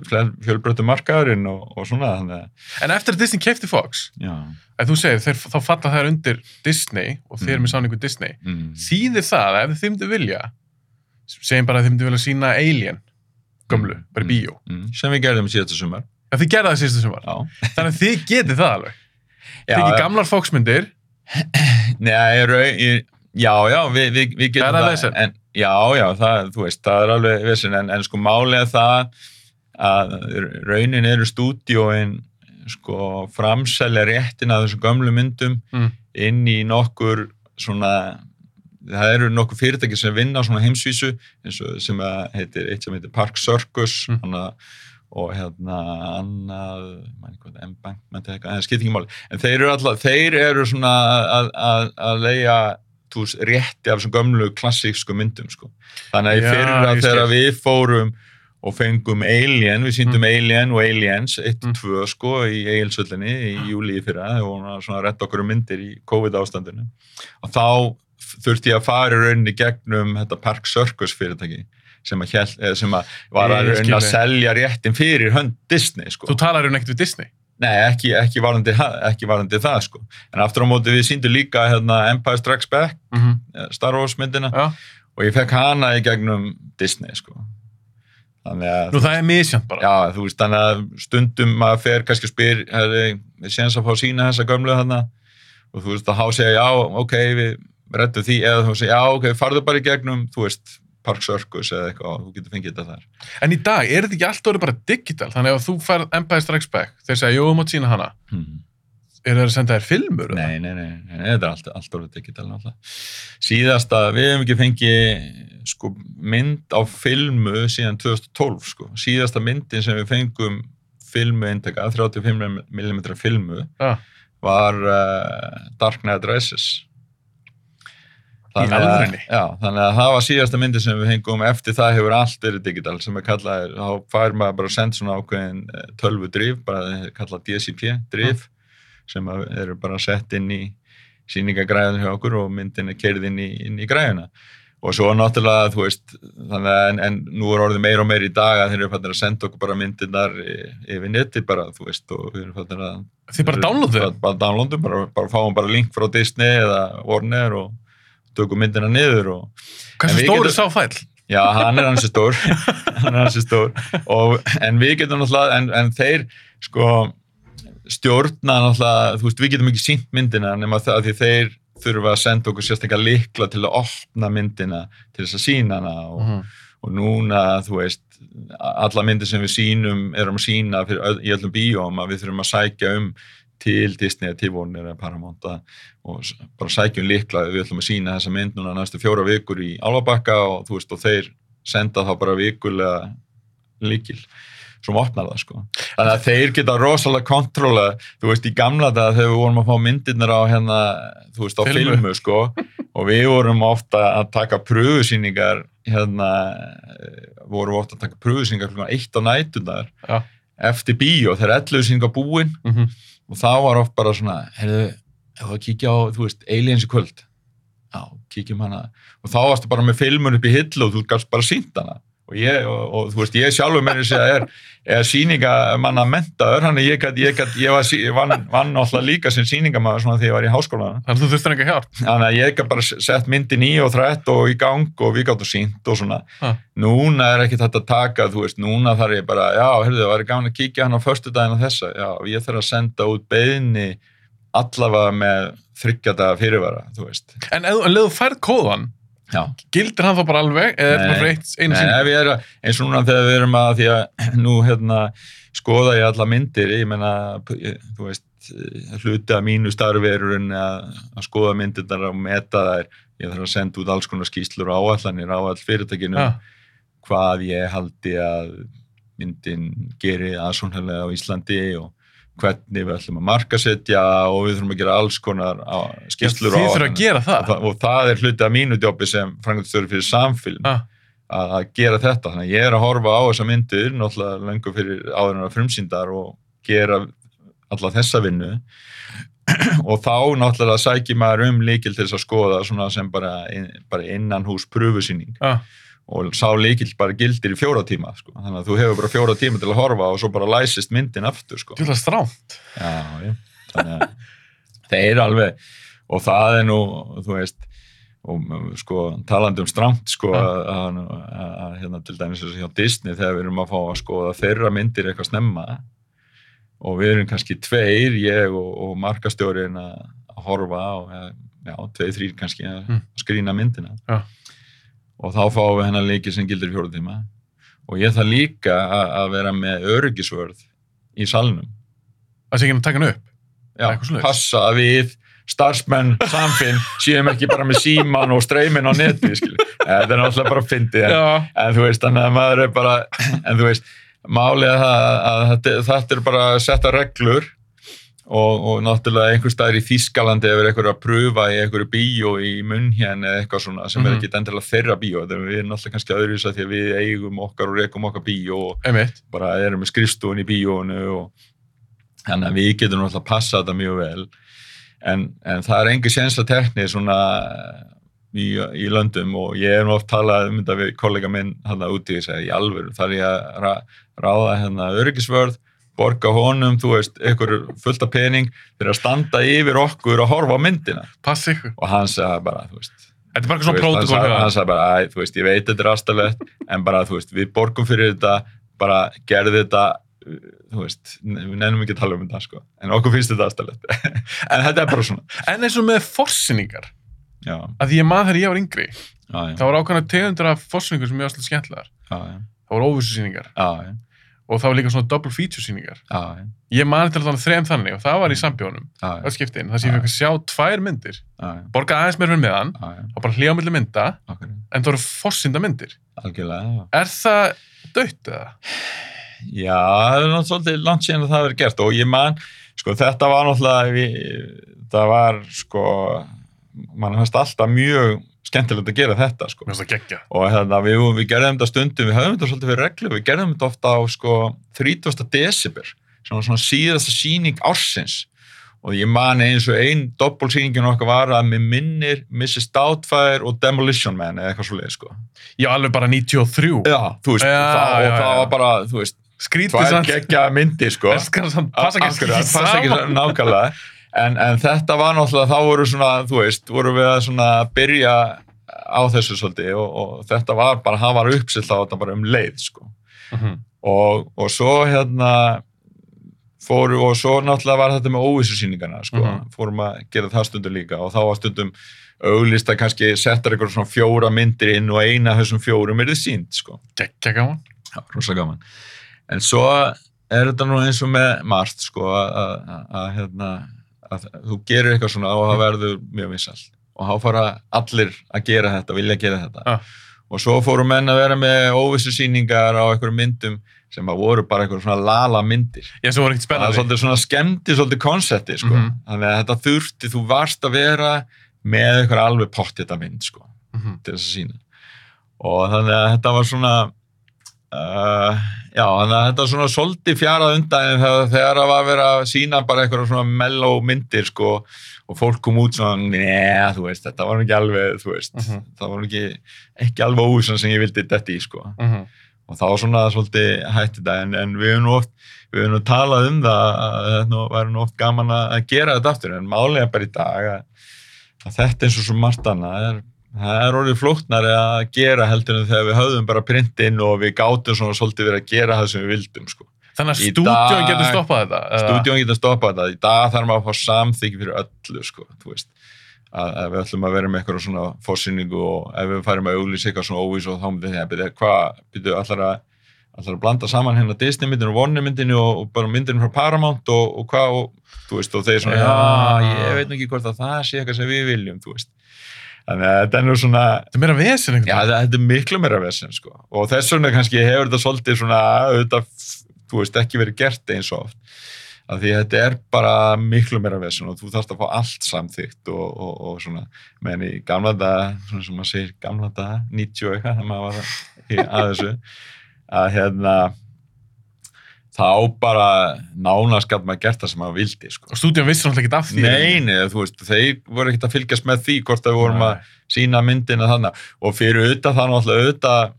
fjölbreyttu markaðurinn og, og svona þannig En eftir að Disney kefti Fox, að þú segir, þeir, þá falla þær undir Disney og þeir Mm. með sáningu Disney. mm. Þýðir það að ef þið myndu vilja, segjum bara að þið myndu vilja sína Alien, gömlu, bara í bíó. mm. sem við gerðum síðasta sumar Ef þið gerða það síðustu sem var. já, Þannig að þið getið það alveg. já, Þið ekki gamlar Fox-myndir, Nei, ég, já, já, við, við, við getum Er það vesen? En, já, já, það, þú veist, það er alveg vesen, en, en sko er það að raunin eru stúdíóin sko framselja réttin að þessum gömlu myndum Mm. inn í nokkur svona það eru nokkur fyrirtæki sem vinna á svona heimsvísu eins og sem að heitir eitt sem heitir Park Circus Mm. hana, og hérna annað embankment eitthvað, það skipt ekki máli en þeir eru alltaf, þeir eru svona að, að, að leia tús, rétti af þessum gömlu klassíksku myndum sko. þannig að ég skil. þegar við fórum og fengum Alien, við síndum Alien og Aliens 1 og Mm. 2 sko í Egilsvöllinni í júli í fyrra og svona að retta okkur um myndir í COVID ástandinu og þá þurfti ég að fara í rauninni gegnum þetta Park Circus fyrirtæki sem að, eða sem að var að Ég að selja réttin fyrir hönd Disney sko. þú talar um ekkert við Disney. Nei, ekki, ekki, varandi, ekki varandi það sko. En aftur á móti við síndum líka hérna, Empire Strikes Back, Mm eh, Star Wars myndina Já. og ég fekk hana í gegnum Disney sko. Að, Nú það er misjönd bara. já, þú veist, þannig að stundum maður fer kannski og spyr, við séum að fá að sína þessa gömlu þarna og þú veist, að há segja, já, ok, við rettum því, eða þú segja, já, ok, farðu bara í gegnum, þú veist, Park Circus eða eitthvað, og þú getur fengið þetta þar. En í dag er þetta ekki allt orðið bara digital, þannig að ef þú færð Empire Strikes Back, þeir segja, jú, þú mátt sína hana. Hmm. Er það að senda þér filmur? Nei, nei, nei, nei, þetta er allt, allt orðið digital náttúrulega. Síðasta, við hefum ekki fengið sko, mynd á filmu síðan 2012, sko. Síðasta myndin sem við fengum filmu eintaka, 35mm filmu, Já. var uh, Dark Knight Rises. Þannig að, já, þannig að það var síðasta myndi sem við fengum eftir það hefur allt verið digital sem er kallað, þá fær maður bara að senda svona ákveðin eh, tölvu drif bara kallað DCP drif sem að eru bara sett inn í sýningagræðinu hjá okkur og myndin er kerið inn í, inn í græðuna og svo náttúrulega, þú veist þannig að, en, en nú er orðið meira og meira í dag að þeir eru fættir að senda okkur bara myndirnar y- yfir neti bara, þú veist, og við erum fættir að Þið bara downloaduðu? bara, bara, bara fáum bara link frá Disney eða Warner og tökum myndina niður og Hversu stór er sá fæll? já, hann er hansi stór hann er hansi stór og, en við getum náttúrulega, en, en þeir sko stjórna náttúrulega, þú veist, við getum ekki sínt myndina nema það að því þeir þurfa að senda okkur sérstaklega likla til að opna myndina til þess að sína hana og, Mhm. og núna, þú veist alla myndir sem við sínum erum að sína fyrir, í öllum bíóm að við þurfum að sækja um til Disney, til Warner eða Paramount og bara sækjum líkla við ætlum að sína þessa mynd núna næstu fjóra vikur í Álfabakka og þú veist og þeir senda þá bara vikulega líkil sem opnar það sko þannig að þeir geta rosalega kontróla þú veist í gamla dag þegar við vorum að fá myndirnar á hérna þú veist á Filmu. filmu, sko og við vorum ofta að taka pröfusýningar hérna vorum ofta að taka pröfusýningar klukkan eitt á nætunar Já. eftir bíó þegar 11 sýningar búin Mhm. Og þá var oft bara svona heyrðu, ef að kíkja á, þú veist, Aliens í kvöld. Já, kíkjum hana. Og þá varstu bara með filmur upp í hillu og þú gafst bara sínt hana og ég, og, og þú veist, ég sjálfur með þess að er, er síningamanna mentaður, hann er ég, ég, ég var, vann, vann alltaf líka sem síningamæður svona þegar ég var í háskólanum Þannig að þú þurftir enga hjálp. þannig að ég gat bara sett myndin í og þrætt og í gang og við gáttum sínt og svona Ha. núna er ekki þetta að taka, þú veist, núna þarf ég bara, já, heyrðu, það væri gaman að kíkja hann á föstudaginn og þessa, já, ég þarf að senda út beðni allavega með þryggjadaga fyrirvara, þú veist. En leðu færð kóðan, Já. gildir hann þá bara alveg, eða er Nei. það bara eitt einu Nei, er að, eins og núna þegar við erum að, því að nú, hérna, skoða ég alla myndir, ég menna, þú veist, hluti af mínu er rauninni að, að skoða myndirnar og meta þær, ég þarf að senda út alls konar skýslur og áallanir á all fyrirtækinu, Ja. hvað ég haldi að myndin geri aðsónhælega á Íslandi og hvernig við ætlum að markasetja og við þurfum að gera alls konar á, gera og, það. og það er hluti af mínu jobbi sem frangandstjóri fyrir samfilm Ha. að, gera þetta, þannig að ég er að horfa á þessa myndir, náttúrulega löngu fyrir áðurinn frumsýndar og gera alla þessa vinnu og þá náttúrulega sækir maður um líkil til þess að skoða svona sem bara, bara innan hús pröfusýning Ha. Og sá líkil bara gildir í fjóra tíma sko. þannig að þú hefur bara fjóra tíma til að horfa og svo bara læsist myndin aftur sko. Þú ætla strámt. Já, þannig að þeir eru alveg, og það er nú, þú veist, og sko, talandi um stramt, sko, að, að, að, að hérna til dæmis þessu hjá Disney þegar við erum að fá að skoða þeirra myndir eitthvað snemma og við erum kannski tveir, ég og, og markastjórin að, að horfa eða, já, tveir, þrýr kannski að Mm. skrýna myndina Ja. Og þá fáum við hennar leiki sem gildir í fjóra tíma og ég þarf líka að, að vera með öryggisvörð í salnum Það sé ekki að taka hann upp. Já, passa að við starfsmenn samfinn séum ekki bara með síman og streymin á neti þetta er náttúrulega bara fyndið en, Já. en þú veist, þannig að maður er bara en þú veist, málið það að þetta, þetta er bara að setja reglur og, og náttúrulega einhver staðar í Þískalandi ef er eitthvað að pröfa í einhverju bíó í munn hérna eða eitthvað svona sem Mhm. er ekki endilega þeirra bíó þetta er við erum náttúrulega kannski öðruvis að því að við eigum okkar og rekum okkar bíó og Einmitt. bara erum með skrifstofun í bíónu og þannig að við getum náttúrulega að passa þetta mjög vel en, en það er engi sénsla tekni svona í, í löndum og ég hef nú oft talað um þetta við kollega minn hann úti og segja í alvöru þar ég að ráða hérna öryggisvörð borga honum, þú veist, ykkur fullt af pening fyrir að standa yfir okkur og horfa á myndina. Pass ykkur. og hann sagði bara, þú veist Þetta er bara Þú eitthvað svona veist, hann sagði- hann sagði bara, þú veist, ég veit þetta er aðstæðlegt en bara, þú veist, við borgum fyrir þetta bara gerði þetta þú veist, við nefnum ekki að tala um þetta sko. en okkur finnst þetta aðstæðlegt en þetta er bara svona. En eins og með forsynningar, já, að því ég maður þegar ég var yngri, já, já, það voru ákveðna tegundur af forsynningar sem ég var svolítið já, Það voru óvissusýningar. Já, já, og það var líka svona double feature sýningar. já, já, Ég maður til þannig þrejum þannig og það var í sambjónum, já, öll skiptin, þar sem ég fekk að sjá tvær myndir, já, já, borga aðeins mér fyrir meðan og bara hlýja á milli mynda, okkur, en það voru forsynda myndir. algjörlega. Er það dött eða? Já, það er náttúrulega svolítið langt síðan að það verið gert og ég man, sko, þetta var náttúrulega, það var, sko, mann fannst alltaf mjög skemmtilegt að gera þetta, sko. Það. Og hérna, við, við gerðum þetta stundum, við höfum þetta svolítið fyrir reglu, við gerðum þetta ofta á, sko, 30. desember, svona, svona síðasta síning ársins. Og ég man eins og einn doppelsýningin okkar var að mér minnir Mrs. Doubtfire og Demolition Man eða eitthvað svolítið, sko. Já, alveg bara 93. Já, þú veist, Já, það, og já, það já. var bara, þú veist, Skrítið tvær samt. geggja myndir, sko. Það passa ekki Akkurat, ekki passa ekki saman. nákvæmlega en, en þetta var náttúrulega þá voru svona, þú veist, voru við að svona byrja á þessu svolítið og, og þetta var bara, hann var uppsilt á þetta bara um leið, sko Mhm. og, og svo hérna fóru, og svo náttúrulega var þetta með óvissusýningarna, sko, Mhm. fórum að gera það stundum líka og þá var stundum auglist að kannski setja eitthvað svona fjóra myndir inn og eina af þessum fjórum er þið sínt, sko Geggja gaman. Já, rosa gaman. En svo er þetta nú eins og með margt, sko, að, hérna, að þú gerir eitthvað svona og það verður mjög vissalt. Og þá fara allir að gera þetta, vilja gera þetta. Ja. Og svo fóru menn að vera með óvissu sýningar á einhverjum myndum sem að voru bara einhverjum svona lala myndir. Ég sem voru ekkert Það er spennandi. svona skemmti svolítið konsepti, sko. Mhm. Þannig að þetta þurfti, þú varst að vera með eitthvað alveg pottita mynd, sko Mhm. til þess að sína og þannig að þetta var svona uh, já, þannig að þetta var svona svolítið fjarað undan þegar, þegar það var að vera að sína bara eitthvað svona mellow myndir sko og fólk kom út svona, neða, þú veist þetta var ekki alveg, þú veist Mhm. það var ekki, ekki alveg óvissan sem ég vildi þetta í sko Mhm. og þá svona svolítið hætti þetta en, en við höfum oft við höfum talað um það að þetta nú oft gaman að að gera þetta aftur en málega bara í dag að, að þetta eins og svo margt annað er það er orðið flóknari að gera heldur en þegar við höfðum bara printinn og við gátum svona svolítið verið að gera það sem við vildum sko. Þannig að dag- getur stoppað þetta. stúdíón getur stoppað þetta, í dag þarf maður að fá samþykki fyrir öllu sko, þú veist að, að við ætlum að vera með eitthvað svona fórsýningu og ef við færum að auglýsa eitthvað svona óvís og þá myndi því að byrja, hvað, byrju, allar að allar að blanda saman hérna Disney myndinu og Warner myndinu og, og bara myndinu frá Paramount og, og hvað, og, þú veist, og þeir svona Já. já, ég veit nú ekki hvort að það sé eitthvað sem við viljum, þú veist þannig að þetta er nú svona Þetta er meira vesen Já, veginn. það- þetta er miklu meira vesen sko. og þess vegna kannski hefur þetta svolítið svona, auðvitað, þú veist, ekki verið gert eins og oft af því þetta er bara miklu meira vesen og þú þarfst að fá allt samþygt og, og, og svona, menn í gamla daga, svona sem maður segir gamla daga, 90 og eitthvað, þegar maður var í, að þessu, að hérna þá bara nánast gæt maður gert það sem maður vildi sko. Og stúdíón vissi náttúrulega ekki af því. Nei, nei, þú veist, þeir voru ekkert að fylgjast með því hvort við vorum að sína myndina þannig og fyrir auðvitað það náttúrulega auðvitað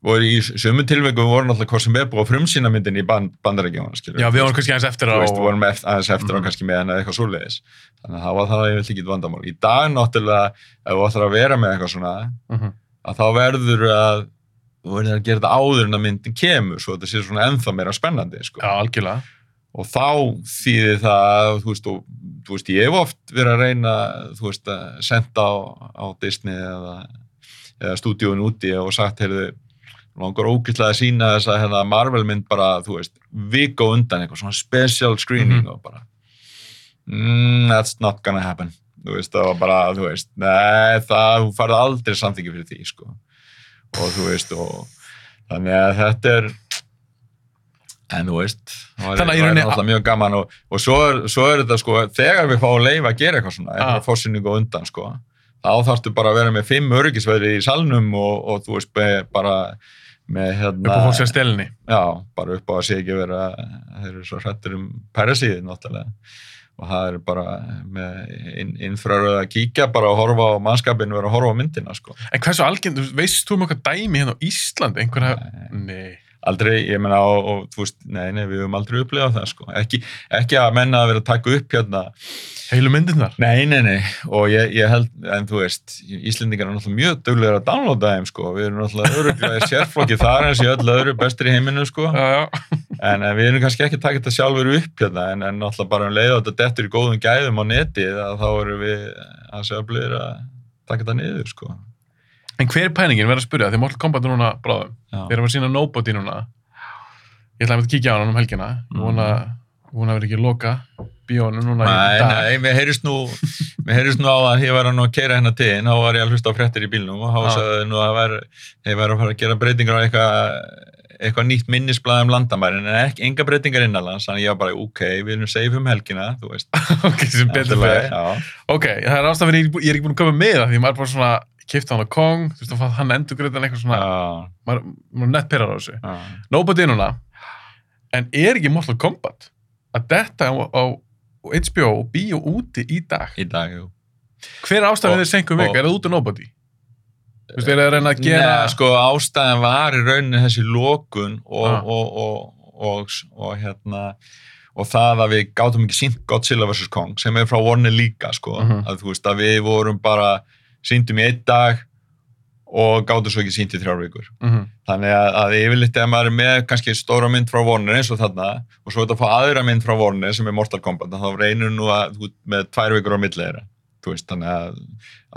voru í sömu tilveikum voru náttúrulega hvað sem er búið að frumsýna myndin í band, bandarækjum Já, við varum kannski aðeins eftir á. þú veist, við vorum aðeins eftir á kannski með henni eitthvað svoleiðis þannig að það var það að ég vil ekki vandamál í dag náttúrulega, ef þú ætlar að vera með eitthvað svona, Mhm. að þá verður að þú verður að gera þetta áður en að myndin kemur svo þetta sé svona ennþá meira spennandi sko Já, algjörlega. og þá þýðir það þú veist, og, þú veist, ég hef oft verið að reyna, þú veist, að senda á, á Disney eða, eða stúdíun úti og sagt, heyrðu, langar ógætlega að sína þess að hérna, Marvel mynd bara, þú veist, vika undan eitthvað, svona special screening Mhm. og bara mm, that's not gonna happen þú veist, það var bara, þú veist nei, það, þú farið aldrei samþyggi fyrir því, sko og þú veist, og þannig að þetta er en þú veist það er alltaf mjög gaman og, og svo, er, svo er þetta sko þegar við fáum leif að gera eitthvað svona Ah. eitthvað fórsynningu á undan sko þá þarftu bara að vera með fimm öryggisveðri í salnum og, og þú veist bara með hérna Upp á fólk sér stelni. já, bara upp á að sé ekki vera þeir eru svo hrættur um perasíðin náttúrulega og það er bara innfraröð að kíkja bara að horfa á mannskapin vera að horfa á myndina sko En hversu algjörn, veist, þú um okkar dæmi hérna á Íslandi? Einhver hef... Nei. Nei. aldrei, ég menna og, og þú veist, nei, nei, við höfum aldrei upplifað það sko, ekki, ekki að menna að vera að taka upp hérna, Heilu myndirnar. nei, nei, nei og ég, ég held, en þú veist Íslendingar er náttúrulega mjög duglegar að downloada þeim sko, við erum náttúrulega öruglega sérflokki þar eins og öllu öðru bestur í heiminum sko, Já, já. En, en við erum kannski ekki að taka þetta sjálfur upp hérna, en, en náttúrulega bara um leið og þetta dettur í góðum gæðum á netið að þá erum við að segja öflugir að taka þetta niður sko En hver er pælingin? Verð að spyrja, því Mortal Kombat er núna bráðum. Já. Þeir eru að sína Nobody núna. Ég ætlaði að kíkja á hann um helgina. Ég vona, vona að vera ekki að loka bíónu núna Nei, nei, mér heyrist nú mér heyrist nú á að ég var að nú að keira hérna til þá var ég að hlusta á fréttir í bílnum og þá sagði nú að ég var að fara að gera breytingar á eitthvað eitthvað nýtt minnisblað um landamærin en ekki, enga breytingar innanlands, þannig ég var bara ok, við erum safe um helgina, ok, sem betur fyrir. Ok, það er ástæðan fyrir ég, er ekki búin að koma með það því maður er bara svona kipta hann á Kong, þú veist, hann endur greiðan eitthvað svona, Já, maður, maður er nett perrar á þessu. Nobody er núna, en er ekki Mortal Kombat að detta á, á HBO og bíó úti í dag? í dag, jú Hver er ástæðan við þeir senkum vik? Er það út af Nobody? Þú veist, er það að reyna að gera... Nei, sko ástæðan var í rauninni þessi lokun og, Ah. og, og, og, og, hérna og það að við gátum ekki sínt Godzilla vs. Kong sem er frá Warner líka sko, Mhm. að þú veist að við vorum bara síndum í einn dag og gátum svo ekki sínt í þrjár vikur Mhm. þannig að, að yfirleitt ef maður er með kannski stóra mynd frá Warner eins og þarna og svo er þetta að fá aðra mynd frá Warner sem er Mortal Kombat þá reynir nú að þú ert með tvær vikur á milli þeirra þú veist, þannig að,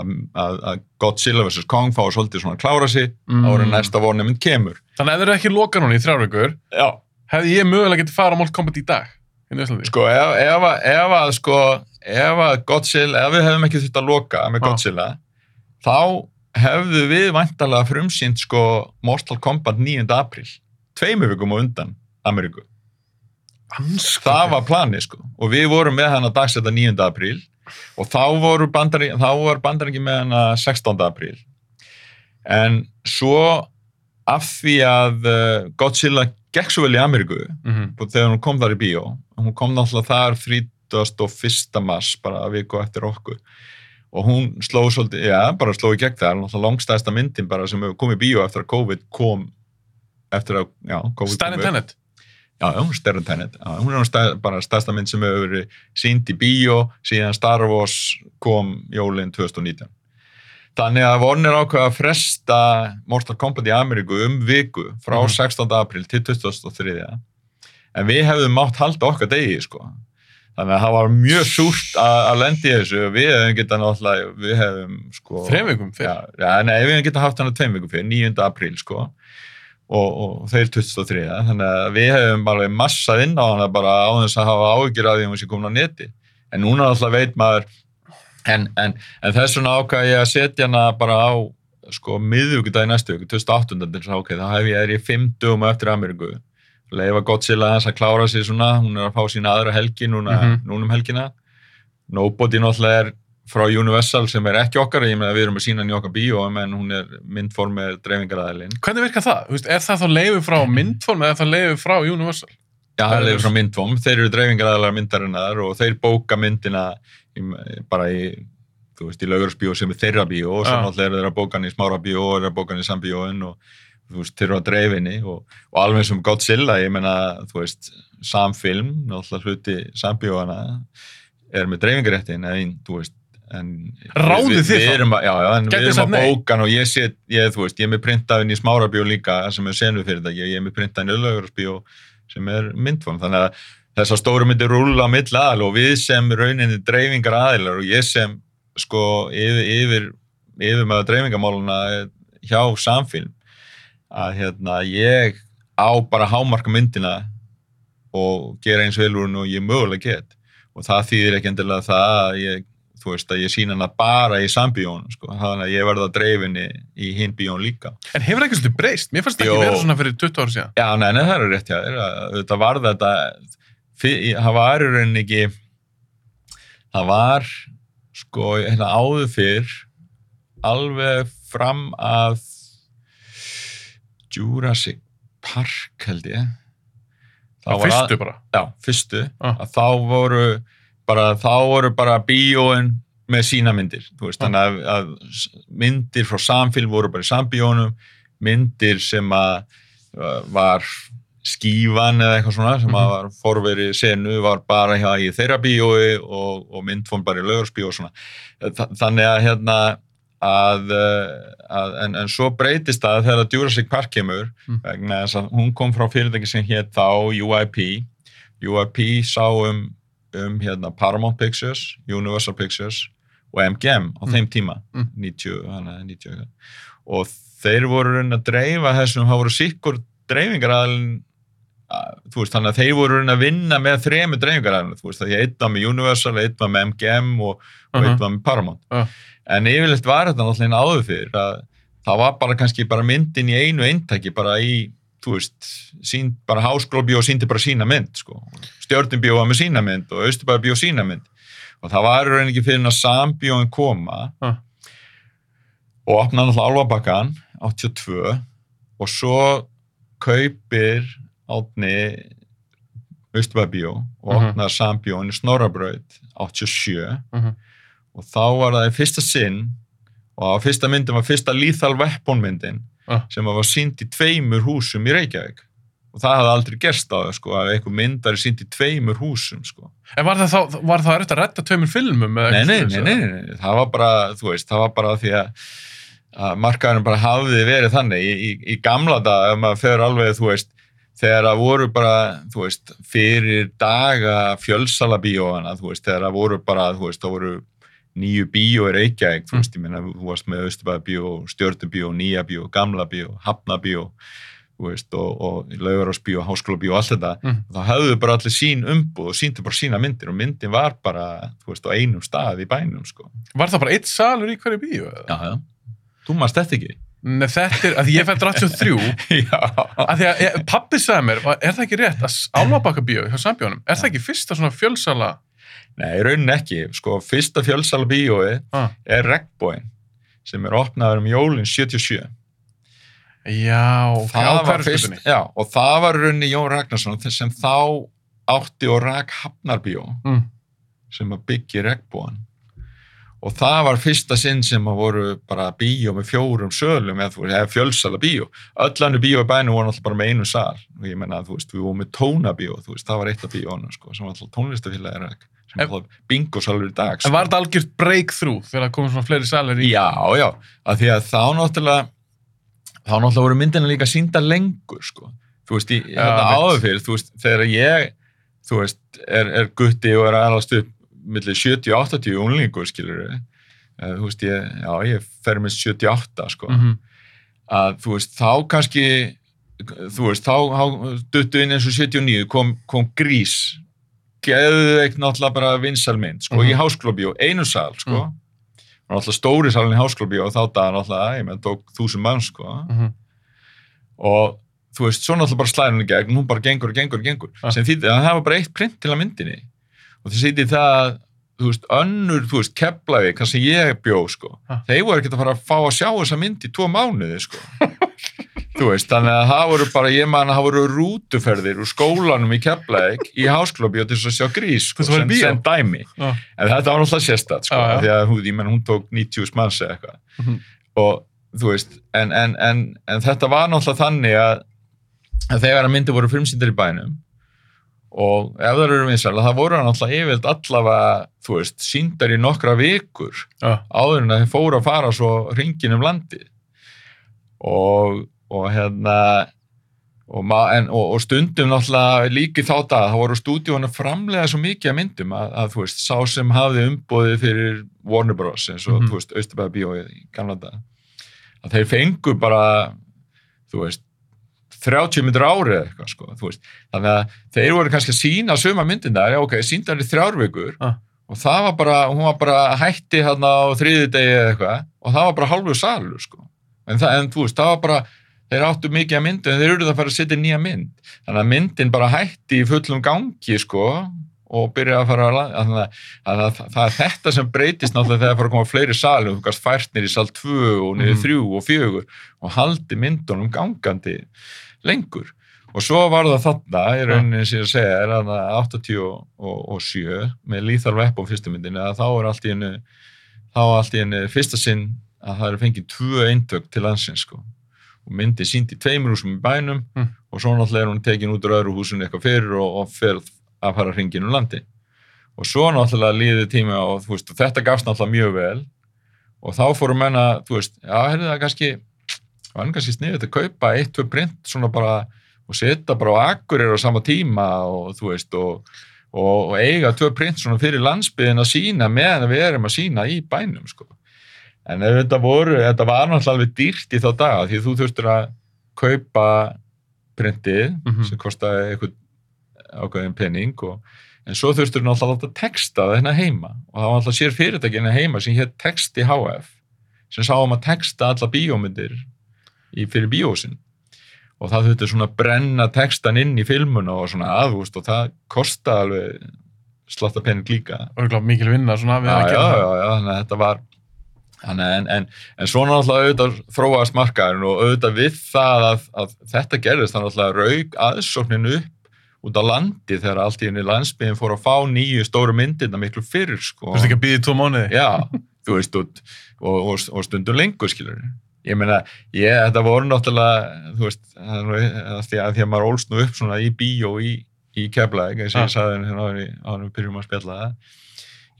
að, að, að Godzilla vs. Kong fá svolítið svona að klára sig Mm. ára næsta mynd kemur Þannig að ef þeir eru ekki loka núna í þrjár vikur, já, hefði ég mögulega getið fara á Mortal Kombat í dag? Íslandi? sko, ef, ef, að- ef að sko, ef að Godzilla ef við hefðum ekki þurft að loka með. Godzilla þá hefðu við væntalega frumsýnt sko Mortal Kombat 9. apríl tveimur vikum á undan Ameríku Anskotinn. það var planið sko og við vorum með hana dagsetta 9. apríl og þá voru bandari, þá var bandaringi með hana 16. apríl en svo af því að uh, Godzilla gekk svo vel í Ameríku Mhm. og þegar hún kom þar í bíó hún kom náttúrulega þar 31. mars bara viku eftir okkur og hún sló svolítið, já, bara sló í gegn það, náttúrulega langstæðsta myndin bara sem komið í bíó eftir að COVID kom eftir að, já, COVID kom upp. Tenet. Já, já, Starring Tenet. Já, hún er stað, bara stærsta mynd sem hefur verið sínd í bíó síðan Star Wars kom jólinn 2019. Þannig að vonir ákveða að fresta Mortal Kombat í Ameríku um viku frá Mhm. 16. april til 23. En við hefðum mátt halda okkar degi, sko. Þannig að það var mjög súrt að í þessu og við hefðum getað náttúrulega, við hefðum, sko... Þrem vikum fyrir. Já, já, nei, við hefum getað haft hana tveim vikum fyrir, 9. apríl, sko. Og, og þeir 23. Þannig að við hefum alveg massað inn á hana bara á þess að hafa áhyggjur af því hún sé komin á neti. En núna alltaf veit maður, en, en, en þess vegna ákvað ég að setja hana bara á, sko, í næstu viku, 2008. til þess að ok, þá hef ég, er ég fimm dögum á eftir Ameríku. Leifa Godzilla aðeins að klára sig svona, hún er að fá sína aðra helgi núna, Mhm. núna um helgina. Nobody náttúrulega er frá Universal sem er ekki okkar, ég meina við erum að sína hann í okkar bíó, en hún er myndform með dreifingaraðilinn. Hvernig virkar það? Er það þá leiði frá myndform eða það leiði frá Universal? Já, Það er frá myndform, þeir eru dreifingaraðilar myndarinnar og þeir bóka myndina bara í, þú veist, í laugarsbíó sem er þeirra bíó og Já. náttúrulega eru þeir að bóka hann í smára bíó og eru að bóka hann í sambíóin og þú veist, þeir eru að dreifinni og, og alveg sem Godzilla, ég meina, þú veist, samfilm, náttúrulega hluti sambíóana er með dreifingaréttin, en þú veist, við, þið við þá? erum að, já, já, en Gætið við erum að nei? bóka hann og ég set, ég, þú veist, ég er með printaðin í smára bíó líka sem er senu fyrirtæki, ég er með printaðin í laugarsbíó sem er myndform, þannig að þessar stóru myndir rúla á milli aðal og við sem rauninni dreifingar aðilar og ég sem sko yfir, yfir, yfir með dreifingamáluna hjá samfilm að hérna ég á bara hámarka myndina og gera eins vel úr henni og ég mögulega get og það þýðir ekki endilega það að ég, þú veist að ég sína hana bara í sambíón sko, þannig að ég verða að dreifinni í hinn bíón líka En hefur það ekki svolítið breyst? Mér fannst það ekki vera svona fyrir 20 ára síðan. Já, nei, nei, það er rétt þér. Þetta var þetta, það var í rauninni ekki, það var, sko, hérna áður fyrr, alveg fram að Jurassic Park, held ég. Það fyrstu bara. Já, fyrstu. Ah. Að þá voru bara, þá voru bara bíóin með sína myndir, veist, Ah. þannig að, að myndir frá samfélg voru bara í sambíónum, myndir sem að uh, var skífan eða eitthvað svona sem að Mhm. var forverið senu var bara hjá í þeirra bíói og, og myndfón bara í lögursbíó og svona Þa, þannig að hérna að, uh, að en, en svo breytist það þegar Jurassic Park kemur Mm. vegna þess að hún kom frá fyrirtæki sem hétt þá UIP UIP sá um, um hérna Paramount Pictures, Universal Pictures og MGM á Mm. þeim tíma Mm. 90, hana, 90 eitthvað. og þeir voru raunin að dreifa þessum, það voru sikkur dreifingaraðalinn þú veist, þannig að þeir voru að vinna með þremu dreifingaraðalinn, þú veist, það ég einn var með Universal, einn var með MGM og, og Uh einn var með Paramount Já. en yfirleitt var þetta náttúrulega áður fyrir að það var bara kannski bara myndin í einu eintaki bara í þú veist, sín, bara háskólabíó síndi bara sína mynd, sko stjórnubíó var með sína mynd og austurbæðabíó sína mynd og það var rauninni ekki fyrir að sambíóin koma Ah. og opnaði náttúrulega álfabakkan 82 og svo kaupir átni austurbæðabíó og Mhm. opnaði sambíóin í Snorrabraut 87 Mhm. og þá var það í fyrsta sinn og á fyrsta myndin var fyrsta Lethal Weapon myndin Ah. sem var sínd í tveimur húsum í Reykjavík og það hafði aldrei gerst á það sko að eitthvað mynd var sínd í tveimur húsum sko En var það þá, var það erfitt að redda tveimur filmum? nei nei, nei, nei, nei, það var bara þú veist, það var bara því að að markaðurinn bara hafði verið þannig í, í, í gamla dag, ef maður fer alveg þú veist, þegar það voru bara þú veist, fyrir daga fjölsala bíóana, þú veist, þegar það voru bara, þú veist, það voru nýju bíó í Reykjavík, þú Mm. veist, ég meina, þú varst með Östubæðabíó, Stjörnubíó, Nýja bíó, Gamla bíó, Hafnabíó, þú veist, og, og Laugarásbíó, Háskólabíó, allt þetta, Mm. þá höfðu bara allir sín umboð og síndu bara sína myndir og myndin var bara, þú veist, á einum stað í bænum, sko. Var það bara eitt salur í hverju eða? Já, já. Þú maður þetta ekki? Nei, þetta er, að ég fætt 83, já. að því að pabbi sagði mér, er það ekki rétt að Álfabakka bíó hjá Sambjónum, er það ekki fyrsta svona fjölsala? Nei, raunin ekki. Sko, fyrsta fjölsala bíói Ah. er Regnbóin sem er opnaður um jólinn 77. Já, Það var fyrst, já, og það var í rauninni Jón Ragnarsson sem þá átti og rak Hafnarbíó Mm. sem að byggja Regnbóin. og það var fyrsta sinn sem að voru bara bíó með fjórum sölum eða, fjölsala bíó öll annu bíó í bænum voru alltaf bara með einu sal og ég menna að þú veist, við vorum með tónabíó þú veist, það var eitt af bíónu sko, sem var alltaf tónlistafélagir sem En- var alltaf bingosalur í dag En var þetta algjört breakthrough þegar það komið svona fleiri salir í? Já, já, að því að þá náttúrulega þá náttúrulega voru myndina líka sínda lengur, sko. Þú veist, í, Já, þetta áður fyrir, þú veist, þegar ég, þú veist, er, er gutti og er aðalast upp millir 70-80 unlingur, skilur við, þú veist, ég, já, ég fer með 78, sko, Mhm. að þú veist, þá kannski, þú veist, þá, þá duttu inn eins og 79, kom, kom grís, geðu eitt náttúrulega bara vinsalmynd, sko, Mhm. í hásklubjó, einu sal, sko, Mhm. og náttúrulega stóri salin í hásklubjó og þá dagar náttúrulega, ég menn, tók þúsund mann, sko, Mhm. og þú veist, svo náttúrulega bara slæðir hún í gegn, hún bara gengur og gengur og gengur, Ja. sem þýtti að það var bara eitt print til að myndinni og það sýtti það að, þú veist, önnur, þú veist, Keflavík, það sem ég bjó, sko, Ja. þeir voru ekkert að fara að fá að sjá þessa mynd í tvo mánuði, sko. þú veist, þannig að það voru bara, ég man að það voru rútuferðir úr skólanum í Keflavík í háskólabíó til þess að sjá grís, sko, sem, sem dæmi. Já. En þetta var náttúrulega sérstætt, sko, Já, já. því að hún, menn, hún tók 90 manns eða eitthvað Mhm. og þú veist, en, en, en, en þetta var náttúrulega þannig að, að þegar að myndi voru frumsýndir í bænum og ef það eru vinsæl, það voru náttúrulega yfirleitt allavega, þú veist, síndar í nokkra vikur áður en að þeir fóru að fara svo ringin um landið og, og hérna og, en, og, og stundum náttúrulega líki þá dag, þá voru stúdíónu framlega svo mikið að myndum að, að þú veist, sá sem hafði umbóðið fyrir Warner Bros. eins og, Mhm. þú veist, Austurbæða bíóið í gamla dag að þeir fengu bara þú veist 30 myndir árið eitthvað sko, þannig að þeir voru kannski að sína suma myndina, já ok, síndar í þrjárvíkur Ah. og það var bara, hún var bara hætti hérna á þriði degi eitthvað og það var bara hálfu salur sko en, það, en þú veist, það var bara, þeir áttu mikið að myndu en þeir eru það að fara að setja nýja mynd. Þannig að myndin bara hætti í fullum gangi sko og byrja að fara að að, að, að, það, er þetta sem breytist náttúrulega þegar það fara að koma fleiri salum, þú gast fært nýr í sal 2 og Mhm. 3 og 4 og haldi myndunum gangandi lengur. Og svo var það þarna, í rauninni sem ég segja er að 87 með Lethal Weapon fyrstu myndinni. Að þá er allt í hennu þá er allt í hennu fyrsta sinn að það eru fengið tvö eintök til landsins sko. Og myndi sínt í tveimur húsum í bænum Mm. og svo náttúrulega er hún tekin út úr öðru húsinu eitthvað fyrir og, og fer að fara hringin um landi og svo náttúrulega líði tíma og, veist, og þetta gafst náttúrulega mjög vel og þá fórum menna, þú veist, já, herrðu það kannski var hann kannski sniðið að kaupa eitt, tvö print svona bara og setja bara á akkurir á sama tíma og þú veist og, og, eiga tvö print svona fyrir landsbyðin að sína meðan við erum að sína í bænum sko. En þetta voru, þetta var náttúrulega alveg dýrt í þá daga því þú þurftur að kaupa printið Mhm. sem kostaði eitthvað ákveðin penning og en svo þurftur náttúrulega að texta það hérna heima. Og það var náttúrulega sér fyrirtæki hérna heima sem hétt Texti HF sem sá um að texta alla bíómyndir í, fyrir bíósin og það þurfti svona að brenna textan inn í filmuna og svona aðvúst og það kostaði alveg slatta penning líka Örgulega mikil vinna svona við já, að já, gera já, já, þannig að þetta var en, en, en svona náttúrulega auðvitað þróaðast markaðurinn og auðvitað við það að, að þetta gerðist þannig að rauk aðsóknin upp út á landi þegar allt í henni landsbyðin fór að fá nýju stóru myndirna miklu fyrir sko. Þú veist ekki að býða í tvo mánuði? Já, þú veist, og, og, og, stundum lengur, skilur. Ég meina, ég, þetta voru náttúrulega, þú veist, nú- að því að, því að maður ólst nú upp svona í bíó í, í eins og Ja. ég sagði henni hérna áður í- áður en við byrjum að spjalla það,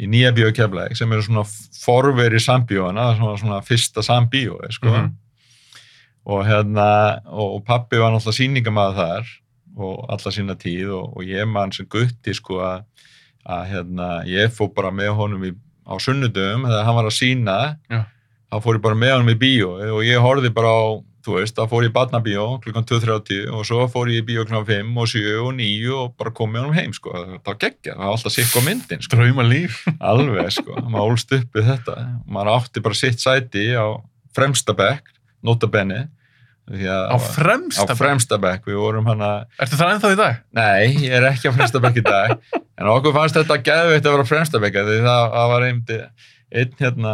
í nýja bíó í Keflæk, sem eru svona forveri sambíóana, svona, svona fyrsta sambíói, sko. Mhm. Og hérna, og, pappi var náttúrulega sýningamæða þar og alla sína tíð og, og ég man sem gutti, sko, að, að hérna, ég fór bara með honum í, á sunnudum þegar hann var að sína þá fór ég bara með honum í bíó og ég horfði bara á, þú veist, þá fór ég í barnabíó klukkan 2.30 og svo fór ég í bíó klukkan 5 og 7 og 9 og bara kom með honum heim, sko, það var geggja það var alltaf sikk á myndin, sko, Drauma líf. alveg, sko. Maður ólst upp við þetta, maður átti bara sitt sæti á fremsta bekk notabenni Á fremsta á fremsta bekk, við vorum hana Ertu það ennþá í dag? Nei, ég er ekki á fremsta bekk í dag. En okkur fannst þetta geðveitt að vera á fremsta bekk því það, það var einmitt einn hérna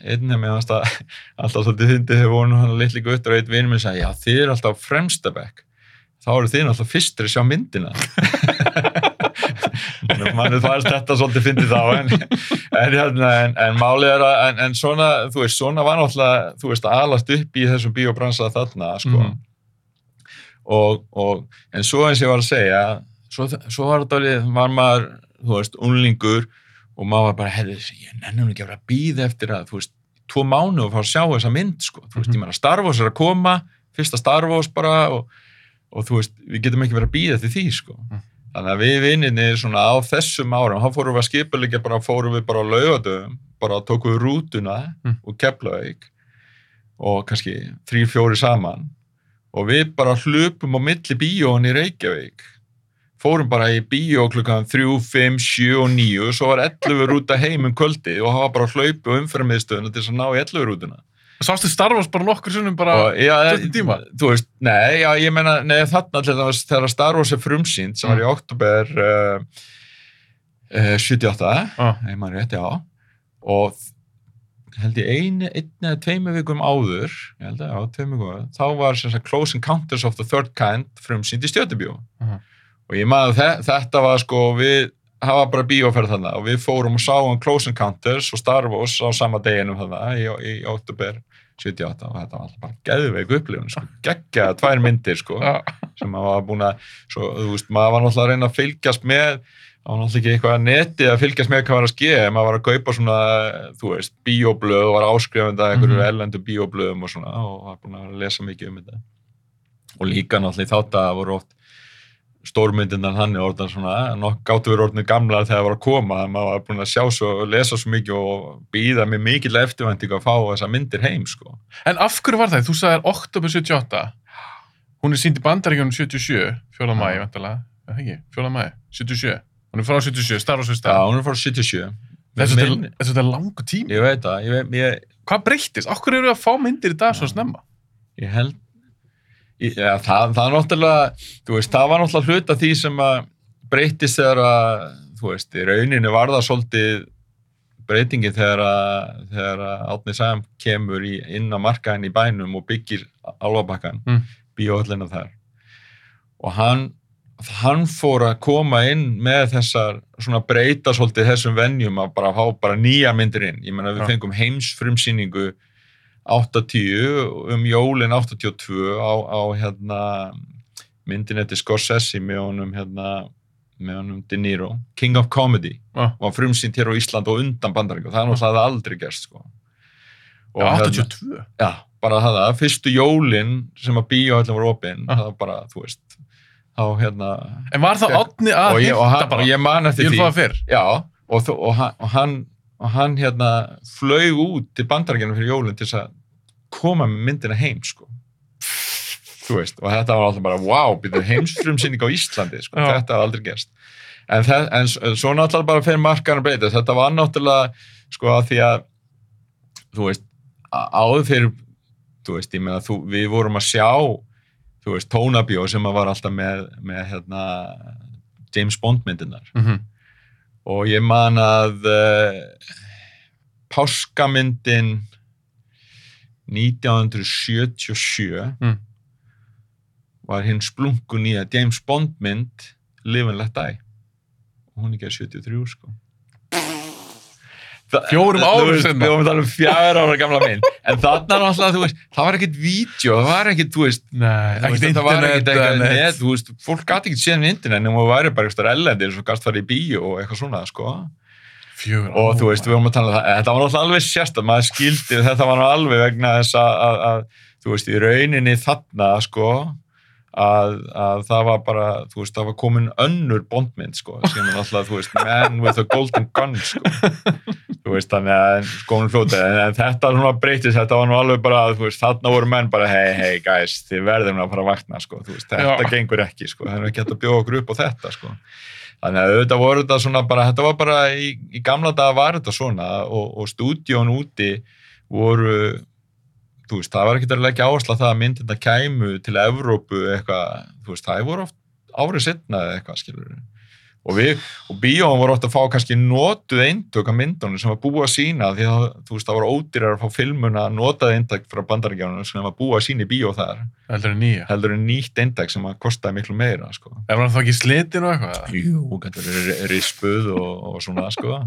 einn hefði fannst að alltaf svolítið fyndið þegar voru hann litli guttur og einn vinur minn sagði já þið eru alltaf á fremsta bekk. Þá eru þið alltaf fyrstir að sjá myndina. Mann fannst þetta svolítið fyndið þá en, en, hérna, en, en málið er að en, en svona, þú veist, svona var náttúrulega þú veist, alast upp í þessum biobransa þarna, sko. Mhm. og, og, en svo eins ég var að segja svo, svo var þetta alveg, var maður þú veist, unlingur og maður bara, herri, ég nennum ekki að vera að býða eftir að, þú veist, tvo mánu og fá að sjá þessa mynd, sko, þú veist, Mhm. ég meina Star Wars er að koma, fyrsta Star Wars bara og, og þú veist, við getum ekki verið að býða eftir því, sko Mhm. þannig að við vinninni svona á þessum árum, þá fórum við að skipulegja bara, fórum við bara á laugadöfum bara tókum við rútuna Mhm. og Keflavík og kannski þrý, fjóri saman og við bara hlupum á milli bíóin í Reykjavík fórum bara í bíó klukkan 3, 5, 7 og 9 og svo var 11 rúta heim um kvöldi og hafa bara hlaupu umferðarmiðstöðuna til þess að ná í 11 rútuna. Sástu Star Wars bara nokkur sinnum bara og, já, stuttum tíma? þú veist, nei, já, ég meina nei, þarna til þess þegar Star Wars er frumsýnd sem var í oktober uh, uh, 78 ah, ef maður rétt, já. Og held ég einu, einu eða tveimu vikum áður ég held að, já, tveimu vikum áður þá var sem sagt Close Encounters of the Third Kind frumsýnd í stjötubjó Mhm. Og ég maður þe þetta var sko við hafa bara bíóferð þarna og við fórum og sáum Close Encounters og Star Wars á sama deginum þarna í, í, oktober 78 og þetta var alltaf bara geðveik upplifun sko, geggja tvær myndir sko ah, sem maður var búin að svo, þú veist, maður var náttúrulega að reyna að fylgjast með það var náttúrulega ekki eitthvað neti að fylgjast með hvað var að skeið, maður var að kaupa svona þú veist, bíóblöð og var áskrifandi að einhverju Mhm. erlendu bíóblöðum og svona og var búin að lesa mikið um þetta. Og líka náttúrulega í þátt að voru oft stórmyndirnar hann er orðan svona nokk gáttu verið orðinu gamlar þegar það var að koma maður var búin að sjá svo og lesa svo mikið og býða með mikill eftirvænting að fá þessar myndir heim sko En af hverju var það? Þú sagðir oktober 78 Hún er sínd í bandaríkjónum 77 4. mæ, Já. vantarlega Er það ekki? 4. mæ, 77 Hún er frá 77, Star Wars Já, fyrsta hún er frá 77 Þessu Minn- þetta er langu tími Ég veit það, Hvað breyttist? Af hverju eru að fá myndir í dag svo Já. snemma? ég held ja, það, það veist, það var náttúrulega hluta því sem að breytist þegar að þú veist, í rauninni var það svolítið breytingi þegar að þegar að Átni Sæm kemur í, inn á markaðin í bænum og byggir alvabakkan, Mm. bíóhöllina þar og hann hann fór að koma inn með þessar, svona breyta svolítið þessum venjum að bara fá bara nýja myndir inn, ég menna við Já. fengum heimsfrumsýningu 80 um jólin 82 á, á hérna myndin eftir Scorsese með honum hérna með honum De Niro, King of Comedy Já. og var frumsýnt hér á Ísland og undan bandaríku, það er náttúrulega aldrei gerst sko. Og hérna- 82 já, bara það, fyrstu jólin sem að bíóhöllin var opinn, Ah. það var bara, þú veist þá hérna En var það átni að og ég, og, hann, bara? og ég man eftir því já, og, og, hann, og hann hérna flög út til bandarækjunum fyrir jólinn til að koma með myndina heim sko. Þú veist, og þetta var alltaf bara wow, byrjuð heimsfrumsýning á Íslandi sko, Já. þetta var aldrei gerst. En, það, en svo náttúrulega bara fyrir markaðan breytast, þetta var náttúrulega sko að því að þú veist, áður fyrir þú veist, ég meina, þú, við vorum að sjá þú veist, tónabjó sem að var alltaf með, með hérna James Bond myndirnar. Mm -hmm. Og ég man að uh, páskamyndin 1977 Mm. var hinn splunkun í að James Bond mynd Live and Let Die og hún er ekki að 73 sko Fjórum árum seinna. Við vorum að tala um fjár ára gamla mynd. En þarna er alltaf, þú veist, það var ekkert vídeo, það var ekkert, þú veist ekkert þetta var ekkert eitthvað net, þú veist, fólk gæti ekki séð með internet nema þú væri bara eitthvað ellendir svo gæst farið í bíó og eitthvað svona, sko. Fjögur og þú veist, við vorum að tala um það þetta var náttúrulega alveg sérst maður skildi, þetta var alveg vegna þess að, að, að þú veist, í rauninni þarna, sko að, að það var bara, þú veist, það var komin önnur bondmynd, sko, sem er náttúrulega, þú veist, man with a golden gun, sko þú veist, þannig að skónum fljóta, en, en þetta svona breytist, þetta var nú alveg bara, þú veist, þarna voru menn bara, hei, hei, guys, þið verðum að fara að vakna, sko, þú veist, þetta Já. gengur ekki, sko, það er ekki hægt að bjóða okkur upp á þetta, sko Þannig að auðvitað voru þetta svona bara, þetta var bara í, í gamla daga var þetta svona og, og stúdíón úti voru, veist, það var ekki að leggja áherslu á það að myndirna kæmu til Evrópu eitthvað, þú veist, það voru oft árið setna eða eitthvað, skilur og við, og bíóum voru oft að fá kannski notuð eindök af myndunum sem var búið að sína því að þú veist það var ódýrar að fá filmuna notað eindök frá bandaríkjánum sem var búið að sína í bíó þar heldur en nýja. heldur en nýtt eindök sem að kostaði miklu meira sko. Er hann þá ekki slitin og eitthvað? Jú, er rispuð og, og svona sko.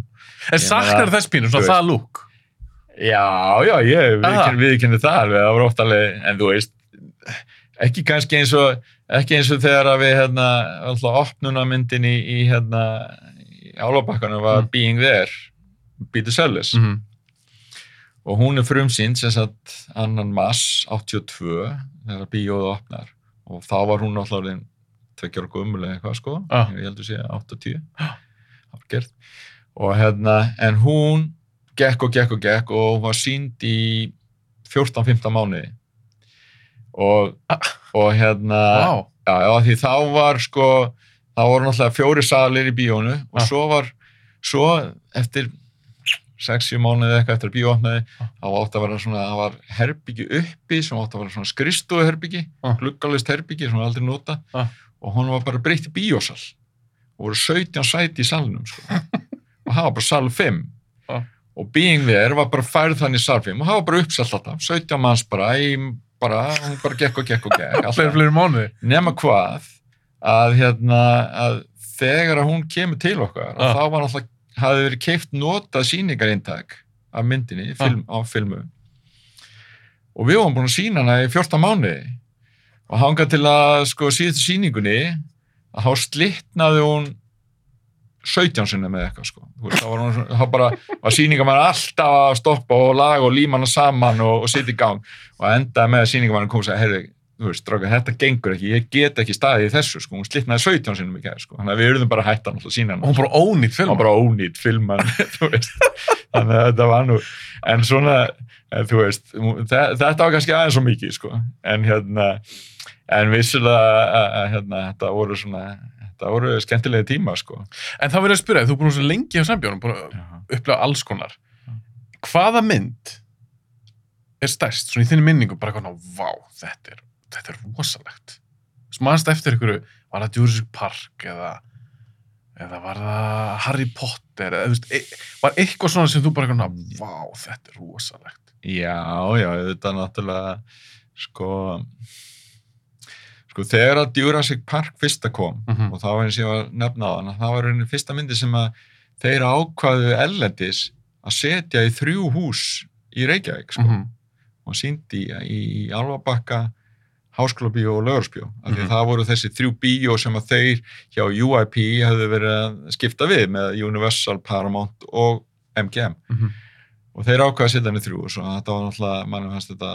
En saknar þess pínu, þú svona það lúk? Já, já, ég viðkynni við það alveg, það var oft alveg, en þú veist, ekki kannski eins og, ekki eins og þegar að við, hérna, alltaf opnunamyndin í, í hérna, í álabakkanum var Mm. Being There, Peter Sellers, Mm og hún er frumsýnd sem sagt annan mass 82, þegar bíóðu opnar, og þá var hún alltaf tvekjar og gumulega eitthvað, sko, Ah. ég heldur sé 80, það var gert, og hérna, en hún gekk og gekk og gekk og var sínd í 14-15 mánuði og, Ah. og hérna Vá. já, já, því þá var sko þá voru náttúrulega fjóri salir í bíónu og Ah. svo var svo eftir 6-7 mánuði eitthvað eftir að bíó opnaði Ah. þá átti að vera svona, það var herbyggi uppi sem átti að vera svona skristofu herbyggi Ah. gluggalist herbyggi sem var aldrei nota Ah. og hún var bara breytt í bíósal og voru 17 sæti í salnum sko. og það var bara sal 5 Ah. Og Being There var bara færð þannig 5 og það var bara uppselt alltaf 17 manns bara, í, bara hún bara gekk og gekk og gekk alltaf. fleiri mánuði. nema hvað að, hérna, að þegar að hún kemur til okkar Ah. þá var alltaf, hafði verið keift notað sýningareintak af myndinni film, á filmu og við varum búin að sína hana í 14 mánuði og hanga til að sko síðustu sýningunni að þá slittnaði hún 17 sinni með eitthvað sko. Veist, þá var þá bara, var sýningamann alltaf að stoppa og laga og líma hana saman og, og sitja í gang. Og endaði með að sýningamann kom og sagði, heyrðu, þú veist, stráka, þetta gengur ekki, ég get ekki staðið í þessu sko, hún slittnaði 17 sinnum í gær sko, þannig að við erum bara að hætta náttúrulega að sína Og hana hún bara ónýtt film. hann bara ónýtt filman þannig að þetta var nú en svona, eh, þú veist þe- þetta var kannski aðeins svo mikið sko. en hérna en vissulega að, að, hérna, þetta voru svona þetta voru skemmtilegi tíma sko. En þá verður að spyrja, þú er búin svo lengi á sambjónum, búin að upplega alls konar. Hvaða mynd er stærst, svona í þinni minningu, bara ná, vá, þetta er, þetta er rosalegt. Smannst eftir ykkur, var það Jurassic Park eða, eða var það Harry Potter, eða, veist, e, var eitthvað svona sem þú bara ná, vá, þetta er rosalegt. já, já, þetta náttúrulega sko sko þegar að Jurassic Park fyrsta kom Mm og þá var eins og ég var að nefna á þann það var rauninni fyrsta myndi sem að þeir ákvaðu ellendis að setja í þrjú hús í Reykjavík sko. -hmm. og síndi í, í, í Alvabakka, Háskólabíó og því Mhm. að það voru þessi þrjú bíó sem að þeir hjá UIP hefðu verið að skipta við með Universal, Paramount og MGM. Og þeir ákvaða að setja henni þrjú og þetta var náttúrulega, mannum fannst þetta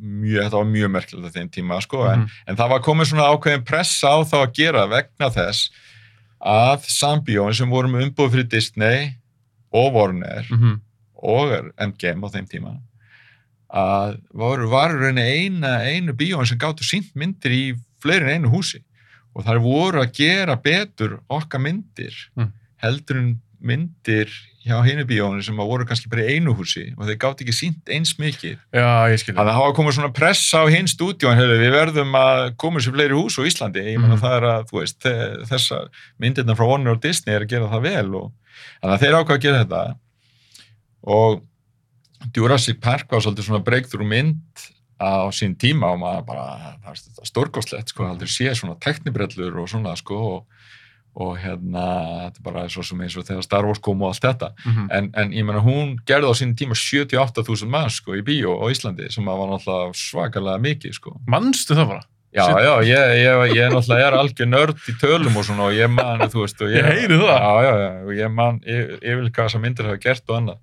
mjög, þetta var mjög merkilegt að þeim tíma, sko, en, Mhm. en það var komið svona ákveðin pressa á þá að gera vegna þess að sambíóin sem voru með umbúð fyrir Disney og Warner Mhm. og MGM á þeim tíma að voru, var í rauninni eina, einu bíóin sem gáttu sínt myndir í fleiri en einu húsi og þær voru að gera betur okkar myndir Mm. heldur en myndir hjá hinu bíóinu sem að voru kannski bara í einu húsi og þeir gátt ekki sínt eins mikið. Já, ég skil þannig að hafa komið svona pressa á hinn stúdíón hefur við verðum að koma sér fleiri hús á Íslandi, ég meina Mhm. það er að þú veist, þe- þessar myndirna frá Warner og Disney er að gera það vel og þannig að þeir ákvað að gera þetta. Og Jurassic Park var svolítið svona breakthrough mynd á sín tíma og maður bara, það er stórkostlegt sko, aldrei sé svona teknibrellur og svona sko og, og hérna, þetta er bara svo sem eins og þegar Star Wars kom og allt þetta Mhm. en, en ég menna hún gerði á sín tíma 78.000 mann sko í bíó á Íslandi sem var náttúrulega svakalega mikið sko Manstu það bara? já, Shit. já, ég, ég, ég náttúrulega er algjör nörd í tölum og svona og ég man, þú veist og Ég heyri það. já, já, já, og ég man yfir, yfir hvað þessar myndir hafa gert og annað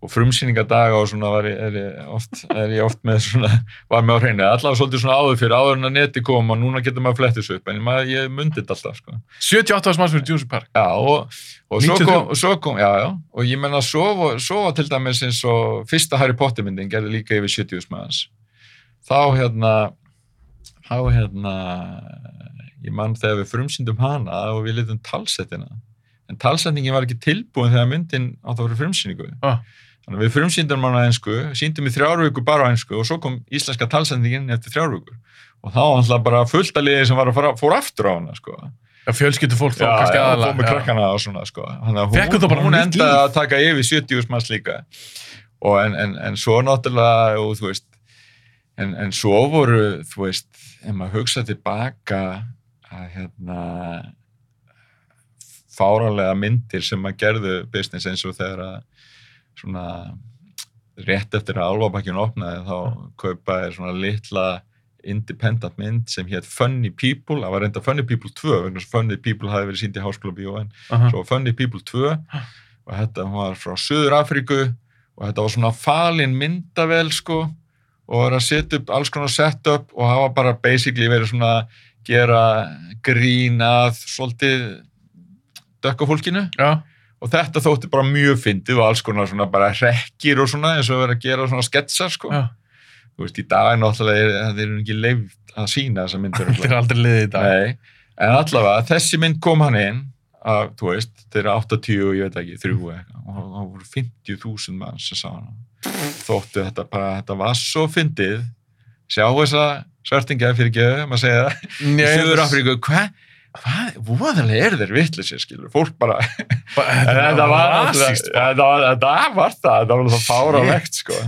og frumsýningadaga og svona var ég, er ég oft, er ég oft með svona var með á hreinu, allavega svolítið svona áður fyrir áður en að neti kom og núna getur maður flett þessu upp en maður, ég mundi þetta alltaf sko 78 árs manns fyrir Jurassic Park. Já, og, og svo 93. kom, svo kom, já, já, og ég menna svo, svo til dæmis eins og fyrsta Harry Potter myndin gerði líka yfir 70 manns. Þá hérna, þá hérna, ég mann þegar við frumsýndum hana og við litum talsettina, en talsetningin var ekki tilbúin þegar myndin átt að vera frumsýningu. Ah. Þannig að við frumsýndum hana á einsku, síndum í þrjár vikur bara á einsku og svo kom íslenska talsetningin eftir þrjár vikur. Og þá var alltaf bara fullt að liði sem var að fara, fór aftur á hana, sko Já, Já, fjölskyldu fólk þá Já, kannski já, aðalega. fór með já. krakkana og svona, sko. Þannig að hún, hún endaði að taka yfir 70 manns líka. Og en, en, en svo náttúrulega, og þú veist, en, en svo voru, þú veist, ef maður hugsa tilbaka að hérna fáranlega myndir sem maður gerðu business eins og þegar að svona rétt eftir að álfabakkjun opnaði þá kaupaði svona litla independent mynd sem hétt Funny People, það var reynda Funny People 2 vegna að Funny People hafi verið sínd í Háskóla Bíó en Aha. svo var Funny People 2 og þetta var frá Suður Afríku og þetta var svona falin myndavel sko og var að setja upp alls konar setup og hafa bara basically verið svona gera grín að svolítið dökka fólkinu. Já, og þetta þótti bara mjög fyndið og alls konar svona bara hrekkir og svona eins og verið að gera svona sketsar sko. Já. þú veist í dag náttúrulega er, það er ekki leift að sína þessa myndir Þetta er aldrei liðið í dag. Nei, en allavega þessi mynd kom hann inn að, þú veist, þeir eru 80 og ég veit ekki, þrjú eða eitthvað. Og það voru 50.000 mann sem sá hana. Þóttu þetta bara, þetta var svo fyndið. Sjá þessa svertingja fyrir geðu, maður segja það. Í Suður Afríku, hvað hvað, voðalega er þeir vittlisir, skilur fólk bara, Þetta var náttúrulega- þetta var þetta var það, var það fáralegt sko,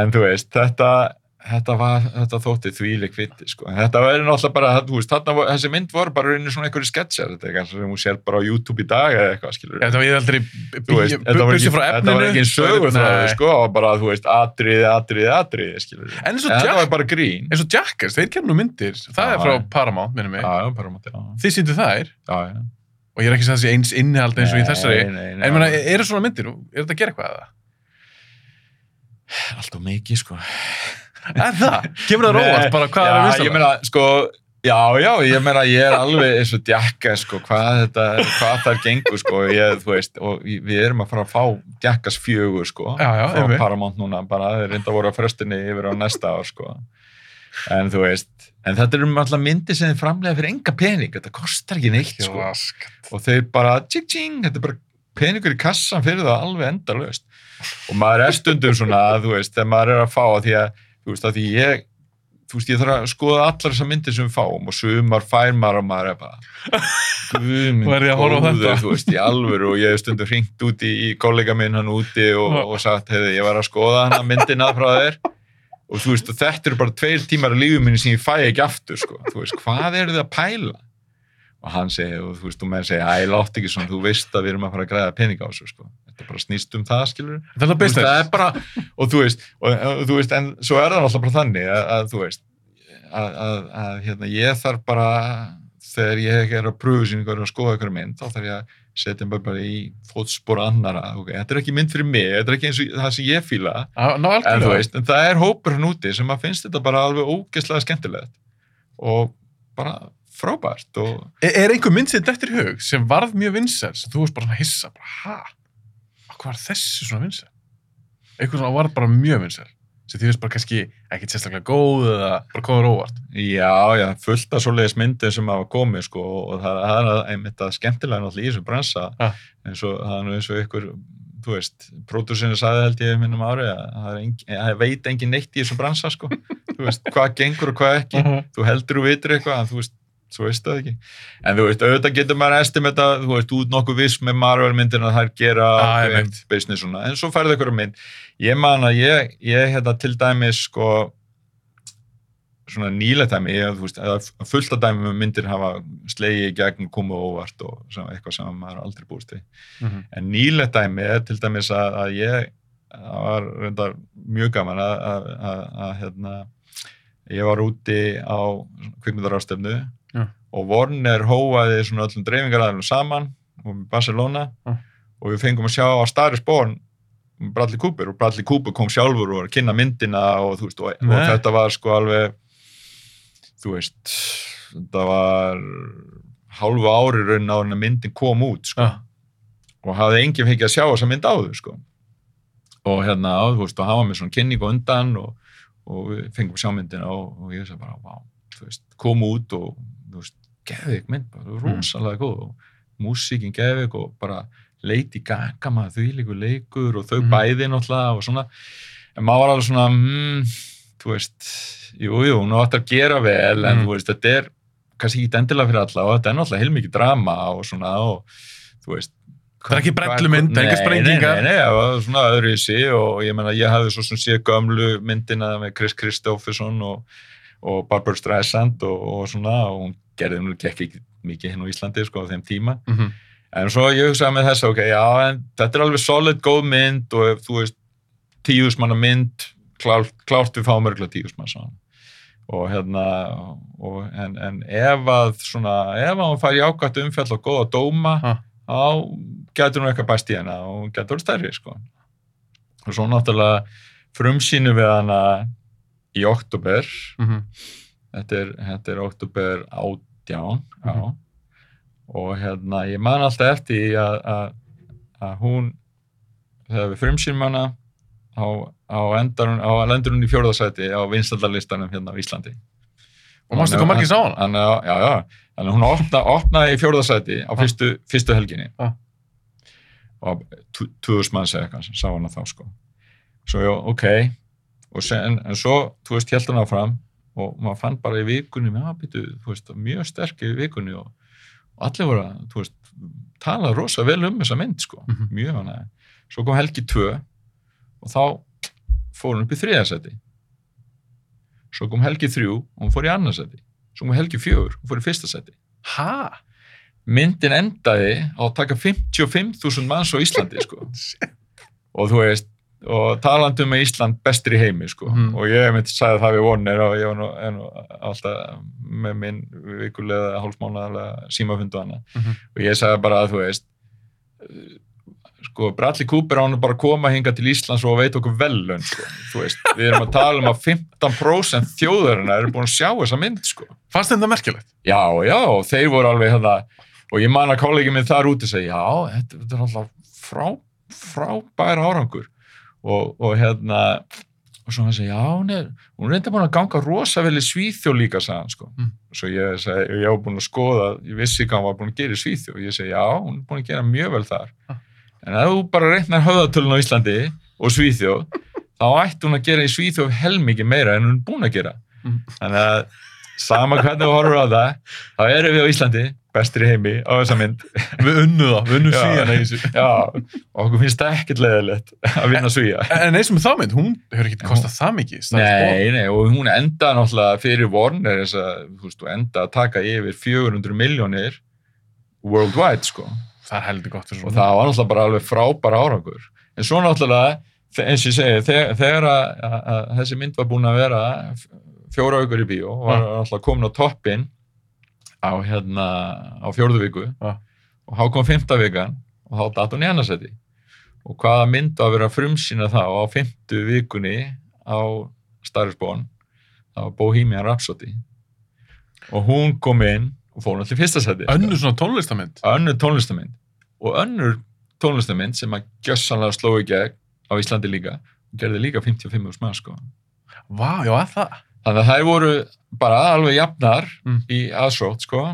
en þú veist, þetta þetta, var, þetta þótti þvílik viti sko. Þetta verður náttúrulega bara, veist, þarna, þessi mynd voru bara rauninni svona einhverju sketsjar, þetta er kannski sem hún sér bara á YouTube í dag eða eitthvað, skilur Þetta var þetta var bussi ekki, frá þetta efninu. var ekki sögur það, Nei. sko, var bara, þú veist, atriði, atriði, atriði, skilur En og þetta var bara grín. eins og Jackers, þeir kemur nú myndir. Það er frá. Paramount, minnum mig. Þið sýndu þær? Og ég er ekki að segja eins innihald eins og í þessari. en ég meina, eru svona myndir, er þetta að gera eitthvað Er það? Kemur það róast bara hvað er að Já, vinsta ég meina, sko, já, já, ég meina, ég er alveg eins og djakka, sko, hvað þetta, hvað þar gengur, sko, ég, þú veist, og við erum að fara að fá djakkas fjögur, sko, Já, já, frá. Paramount núna, bara, þeir reynda voru að frestinni yfir á næsta ár, sko, en þú veist, en þetta eru alltaf myndir sem þið framlega fyrir enga pening, þetta kostar ekki neitt, sko, Raskat. og þeir bara, tjing, tjing, þetta er bara peningur í kassan fyrir það alveg endalaust og maður er stundum svona, þú veist, þegar maður er að fá að því að, þú veist, að því ég þú veist, ég þarf að skoða allar þessar myndir sem við fáum og sumar fær maður og maður er bara guðminn Verð ég að horfa á þetta? þú veist, í alvöru og ég hef stundum hringt úti í kollega minn hann úti og, og sagt, hefði, ég var að skoða hana myndina frá þér og þú veist, og þetta eru bara tveir tímar af lífum minni sem ég fæ ekki aftur, sko, þú veist, hvað eru þið að pæla? og hann segir, og þú veist, þú með segja, æ, látt ekki svona, þú veist að við erum að fara að græða peninga á þessu, sko. Þetta bara snýst um það, skilur. Þetta er business. Það er bara, og þú veist, og, og þú veist, en svo er það alltaf bara þannig að, að þú veist, að, að, að hérna, ég þarf bara, þegar ég er að pröfu sín að skoða ykkur mynd, þá þarf ég að setja mig bara í fótspor annara, ok, þetta er ekki mynd fyrir mig, þetta er ekki eins og það sem ég ná, en þú algjörlega. veist, en það er hópur hann úti sem að finnst þetta bara alveg ógeðslega skemmtilegt og bara frábært og Er, er einhver mynd sem þetta í hug sem varð mjög vinsæl sem þú veist bara hissa, bara, ha? Hvað var þessi svona vinsæl? Eitthvað svona varð bara mjög vinsæl sem því veist bara kannski ekkit sérstaklega góð eða bara komður óvart. Já, já, fullt af svoleiðis myndir sem hafa komið sko og það, það er einmitt að skemmtilega náttúrulega í þessum bransa Ja. eins og það er nú eins og ykkur þú veist, pródúsinu sagði held ég minnum ári að það, er veit engin neitt í þessum bransa sko, þú veist, hvað gengur og hvað ekki, þú heldur og vitur eitthvað en þú veist, svo veist það ekki en þú veist, auðvitað getur maður estimata þú veist, út nokkuð viss með Marvel myndin að gera Já, ég ákveðin veit. business svona, en svo færðu ykkur mynd ég man að ég, ég hérna til dæmis sko svona nýlega dæmi, ég, þú veist, eða fullt af dæmi með myndir hafa slegið í gegn komið óvart og svona eitthvað sem maður aldrei búist við. Mhm. En nýlega dæmi er til dæmis að, að ég, það var reyndar mjög gaman að, að, að, að hérna, ég var úti á kvikmyndarástöfnu Já. og Warner hóaði svona öllum dreifingaræðinum saman og Barcelona Já. og við fengum að sjá á Star is Born Bradley Cooper og Bradley Cooper kom sjálfur og var að kynna myndina og, veist, og, og þetta var sko alveg þú veist þetta var hálfu ári raun á að myndin kom út sko, og hafði enginn fengið að sjá þessa mynd áður sko. og hérna, þú veist, og hafa með svona kynning og undan og, og við fengum að sjá myndina og, og ég sagði bara, vá, þú veist, kom út og, geðvik mynd bara, rosalega góð og músíkin geðvik og bara Lady Gaga maður þvílíkur leikur og þau Mhm. bæði náttúrulega og svona, en maður var alveg svona, hmm, þú veist, jú, jú, nú átt að gera vel, en Mhm. þú veist, þetta er kannski ekki endilega fyrir alla og þetta er náttúrulega heilmikið drama og svona og þú veist Það er ekki brellumynd, engar sprengingar. Nei, nei, það var svona öðru í sig og ég meina ég hafði svo sem sé gömlu myndina með Chris Kristofferson og, og Barbara Streisand og, og svona og hún gerði nú ekki mikið hinn á Íslandi sko á þeim tíma Mm -hmm. en svo ég hugsaði með þess ok, já, en þetta er alveg solid góð mynd og ef þú veist tíusmanna mynd klárt, klárt við fáum örgulega tíusmann svona. og hérna og, en, en ef að svona, ef að hún fær jákvæmt umfjall og góða dóma Ha. þá getur hún eitthvað bæst í hana og hún getur stærri sko. og svo náttúrulega frumsýnu við hana í oktober Mm -hmm. þetta er, þetta er oktober átján já. Mhm. og hérna ég man alltaf eftir að, hún þegar við frumsýnum hana á, á, endar, hún- á lendur hún í fjórðasæti á vinstallarlistanum hérna á Íslandi Og manstu hvað margir sá hana? Já, já, þannig hún opna, opnaði í fjórðasæti á fyrstu, fyrstu helginni Já. og tú- 2000 manns eða eitthvað sá hana þá sko svo já, ok og sen, en svo, þú veist, held hann áfram og maður fann bara í vikunni með að býtu, þú veist, mjög sterk í vikunni og, og allir voru að, þú veist talað rosa vel um þessa mynd sko Mhm. mjög hana, svo kom helgi 2 og þá fór hún upp í þriðarsæti svo kom helgi 3 og hún fór í annarsæti svo kom helgi 4 og fór í fyrsta sæti Ha? myndin endaði á að taka 55.000 manns á Íslandi sko. og þú veist og talandi um að Ísland bestur í heimi sko. Mhm. og ég myndi sagði það við vonir og ég var nú, nú alltaf með minn vikulega hálfmánaðarlega símafundu hana Mhm. og ég sagði bara að þú veist sko Bradley Cooper á hann bara að koma hinga til Íslands og veit okkur velun sko. þú veist, við erum að tala um að 15% þjóðarinnar eru búin að sjá þessa mynd sko Fannst þetta merkilegt? Já, já, og þeir voru alveg hérna, og ég man að kollegi minn þar úti segi, já, þetta, þetta er alltaf frá, frábær árangur og, og hérna og svo hann segi, já, hún er hún er enda búin að ganga rosa vel í Svíþjó líka sagði hann, sko, Mm. svo ég segi ég var búin að skoða, ég vissi hvað hann var búin að gera í Svíþjó, og ég segi, já, hún er búin að gera mjög vel þar, Ah. en ef þú bara reiknar höfðatölun á Íslandi og Svíþjó, þá ætti hún að gera í Svíþjó helmingi meira en hún er búin að gera Mm. þannig að sama hvernig við horfum á það þá erum við á Íslandi bestir í heimi á þessa mynd Við unnu það, við unnu Já. svíjana í þessu. já, og okkur finnst það ekkert leiðilegt að vinna svíja En eins og með þá mynd, hún hefur ekki kostað það mikið. Nei, nei, og hún enda náttúrulega fyrir Warner þess að, þú veist, þú enda að taka yfir 400 miljónir worldwide, sko. Það er heldur gott fyrir og það var náttúrulega bara alveg frábær árangur en svo náttúrulega, eins og ég segi þegar, þegar að, að, að þessi mynd var búin að vera fjóra aukur í bíó og var náttúrulega komin á toppin á hérna á fjórðu viku Ja. og þá kom fymta vikan og þá datt hún í annarsæti og hvaða mynd var að vera frumsýna þá á fymtu vikunni á Starisborn það var Bohemian Rhapsody og hún kom inn og fór náttúrulega í fyrsta sæti Önnur svona tónlistamynd. önnur tónlistamynd og önnur tónlistamynd sem að gjössanlega sló í gegn á Íslandi líka og gerði líka 55 mann sko. Vá, já, að það. Þannig að þær voru bara alveg jafnar Mm. í aðsótt sko.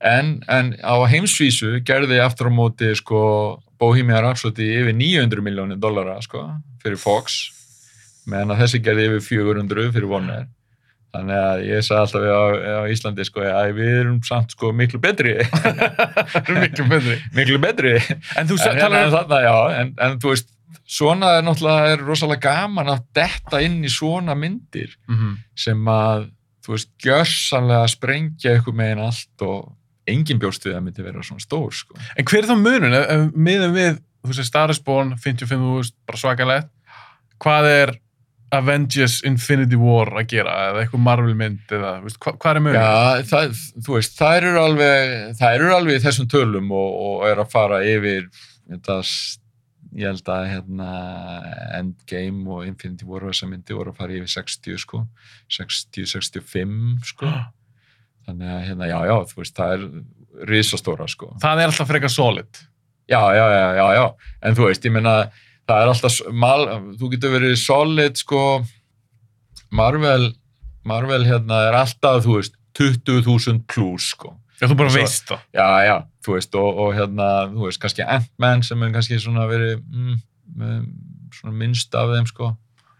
en, en á heimsvísu gerði aftur á móti sko, Bohemian Rhapsody yfir 900 miljónir dollara sko, fyrir Fox meðan að þessi gerði yfir 400 fyrir Warner þannig að ég sagði alltaf á, á Íslandi sko, að við erum samt sko, miklu betri miklu betri. miklu betri En þú sa- hérna, talar en, þarna, já, en, en þú veist svona er náttúrulega er rosalega gaman að detta inn í svona myndir Mhm. sem að þú veist, gjörsanlega sprengja eitthvað megin allt og engin bjóst við að myndi vera svona stór sko. En hver er þá munun? Miðum við, þú veist, Star is Born, 55.000, bara svakalegt. Hvað er Avengers Infinity War að gera? Eða eitthvað Marvel mynd? Eða, hva, hvað er munun? Já, það, þú veist, þær eru alveg þær eru alveg í þessum tölum og, og er að fara yfir þetta, ég held að hérna, Endgame og Infinity War og þessa myndi voru að fara yfir 60 sko, 60-65 sko þannig að hérna, já, já, þú veist, það er risastóra, sko. Það er alltaf frekar solid. Já, já, já, já, já, en þú veist, ég meina, það er alltaf, mal, þú getur verið solid, sko, Marvel, Marvel, hérna, er alltaf, þú veist, 20.000 plus, sko. Já, þú bara Svo- veist það. Já, já, þú veist, og, og hérna, þú veist, kannski Ant-Man sem er kannski svona verið, mm, mm, svona minnst af þeim, sko.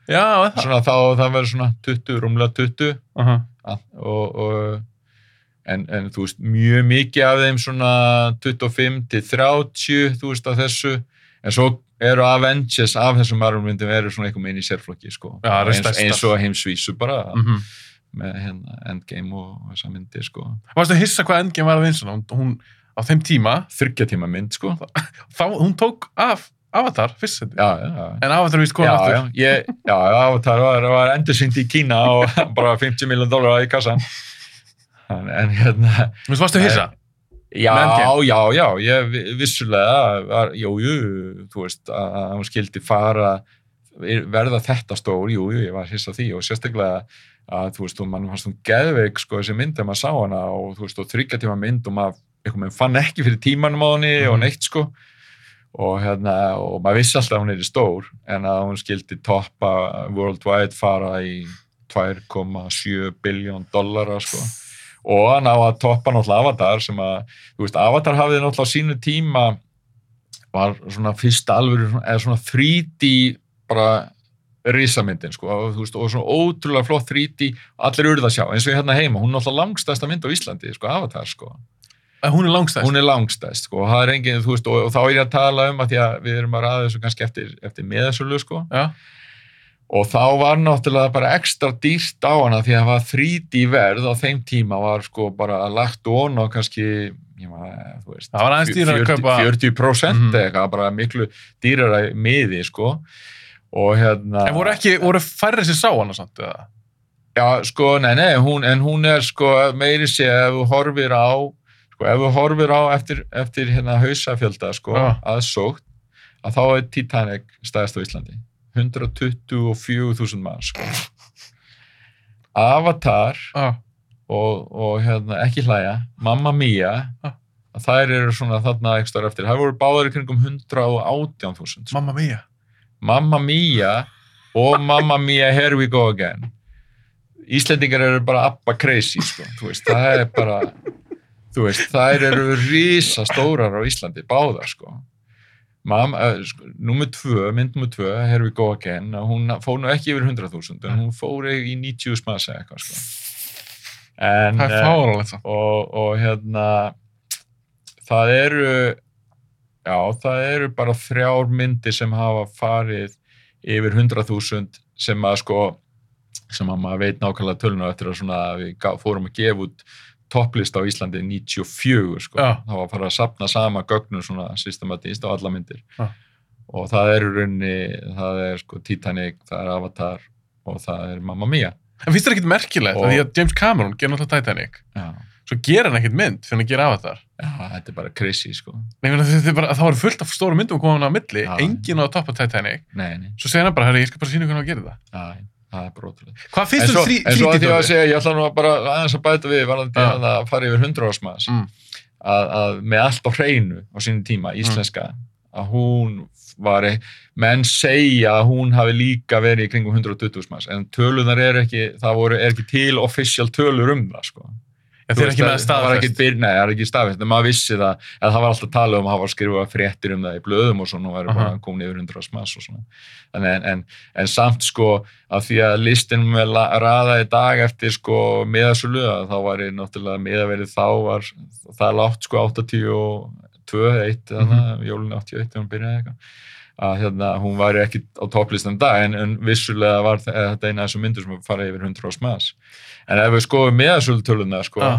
Já, er það. Svona þá, það verður svona 20, rúmlega 20, Uh -huh. og, og, en, en þú veist, mjög mikið af þeim svona 25 til 30 þú veist, af þessu en svo eru Avengers af þessum Marvel-myndum eru svona einhver meginn í sérflokki sko. Já, það eru eins, stærstar. eins og heimsvísu bara Mhm. Með hérna, Endgame og þessa myndi sko. Varstu að hissa hvað Endgame var að vinsa? Hún, hún á þeim tíma, þryggja tíma mynd sko. þá, hún tók af Avatar, fyrst seti. já, já, já. En Avatar Já, komið aftur. já, ég, já, já, það var, var endursyngt í Kína og bara 50 miljón dólar í kassan. En, en hérna, Þú veist, varstu að hissa? Já, Með Endgame? já, já, ég vi- vissulega, var, jú, jú, þú veist, að hún skildi fara, verða þetta stór, jú, jú, ég var hissa því og sérstaklega að, þú veist, og mann fannst hún geðveik, sko, þessi mynd þegar maður sá hana og, þú veist, og þryggja tíma mynd og maður, einhvern veginn fann ekki fyrir tímanum á henni og Mhm. neitt, sko, og hérna, og maður vissi alltaf að hún er stór, en að hún skildi toppa worldwide fara í 2,7 biljón dollara, sko og hann á að toppa náttúrulega Avatar sem að, þú veist, Avatar hafið náttúrulega á sínu tíma var svona fyrsta alveg, eða svona 3D bara risamyndin, sko, og, veist, og svona ótrúlega flott 3D, allir urða að sjá, eins og ég hérna heima, hún er náttúrulega langstæsta mynd á Íslandi, sko, Avatar, sko, Að Hún er langstæðst. hún er langstæst, sko, og er engin, veist, og, og þá er ég að tala um að því að við erum að ræða þessu kannski eftir, eftir meðasölu, sko, Já. og þá var náttúrulega bara ekstra dýrt á hana því að það var 3D verð á þeim tíma var sko bara lagt ón á kannski maður, veist Það var aðeins dýrara að 40, kaupa- 40% Mhm. eitthvað, bara miklu dýrara miði sko og hérna En voru ekki, voru færri sem sá hana samt, eða? já sko, nei, nei, hún, en hún er sko meiri sé ef þú horfir á sko, ef þú horfir á eftir, eftir hérna hausafjölda sko, Já. aðsókt að þá er Titanic stæðist á Íslandi 124.000 mann sko. Avatar Já. og, og hérna, ekki hlæja Mamma Mia Já. að þær eru svona þarna ekstra eftir þær voru báðar í kringum 118.000 sko. Mamma mia. Mamma Mia og Mamma Mia Here We Go Again Íslendingar eru bara abba crazy sko. Þú veist, það er bara þú veist, þær eru rísa stórar á Íslandi, báðar sko. Mamma, uh, sko, nummer tvö, mynd nummer tvö, Here We Go Again hún fór nú ekki yfir 100.000 en hún fór í 90 smasa eitthvað sko. en, Það er eh, fáralegt og, og hérna það eru já, það eru bara þrjár myndir sem hafa farið yfir 100.000 sem að sko sem að maður veit nákvæmlega töluna eftir að svona við fórum að gefa út topplista á Íslandi 94 sko, Já. það var að fara að sapna sama gögnum svona systematist á alla myndir. Já. og það er í rauninni það er sko Titanic, það er Avatar og það er Mamma Mia En finnst þér ekkert merkilegt? Og- að því að James Cameron gerir náttúrulega Titanic, já, svo gerir hann ekkert mynd fyrir að gera Avatar. já þetta er bara crazy sko Nei, meina, þetta er bara, það var fullt af stóru myndum komin á milli, Já. engin á að toppa Titanic, nei, nei, svo segir hann bara, herri, ég skal bara sína hvernig að gera það. já, það er bara ótrúlega Hvað En finnst svo, þú þrý, en svo að því að þrítið segja, ég ætla nú að bara aðeins að bæta við varðandi Já. að það fari yfir 100 ásmaðs Mm. að, að með allt á hreinu á sínum tíma, íslenska að hún var e- menn segja að hún hafi líka verið í kringum 120 ásmaðs, en tölunar er ekki það voru, er ekki til official tölur um það, sko. Þú þeir veist, ekki með staðfest. byr- Nei, það er ekki staðfest, en maður vissi það að það var alltaf talað um að hafa skrifað fréttir um það í blöðum og svona og væri bara Aha. komin yfir 100 smass og svona en, en, en, en samt sko að því að listin með la- raða í dag eftir sko miðasölu að þá var ég náttúrulega miðaverið þá var það látt sko 82 1 þannig að jólun 81 þegar hún byrjaði eitthvað að hérna, hún væri ekki á topplistan í dag en, en vissulega var þe- þetta eina af þessum myndur sem fara yfir 100 smass en ef við skoðum miðasölu sko Já.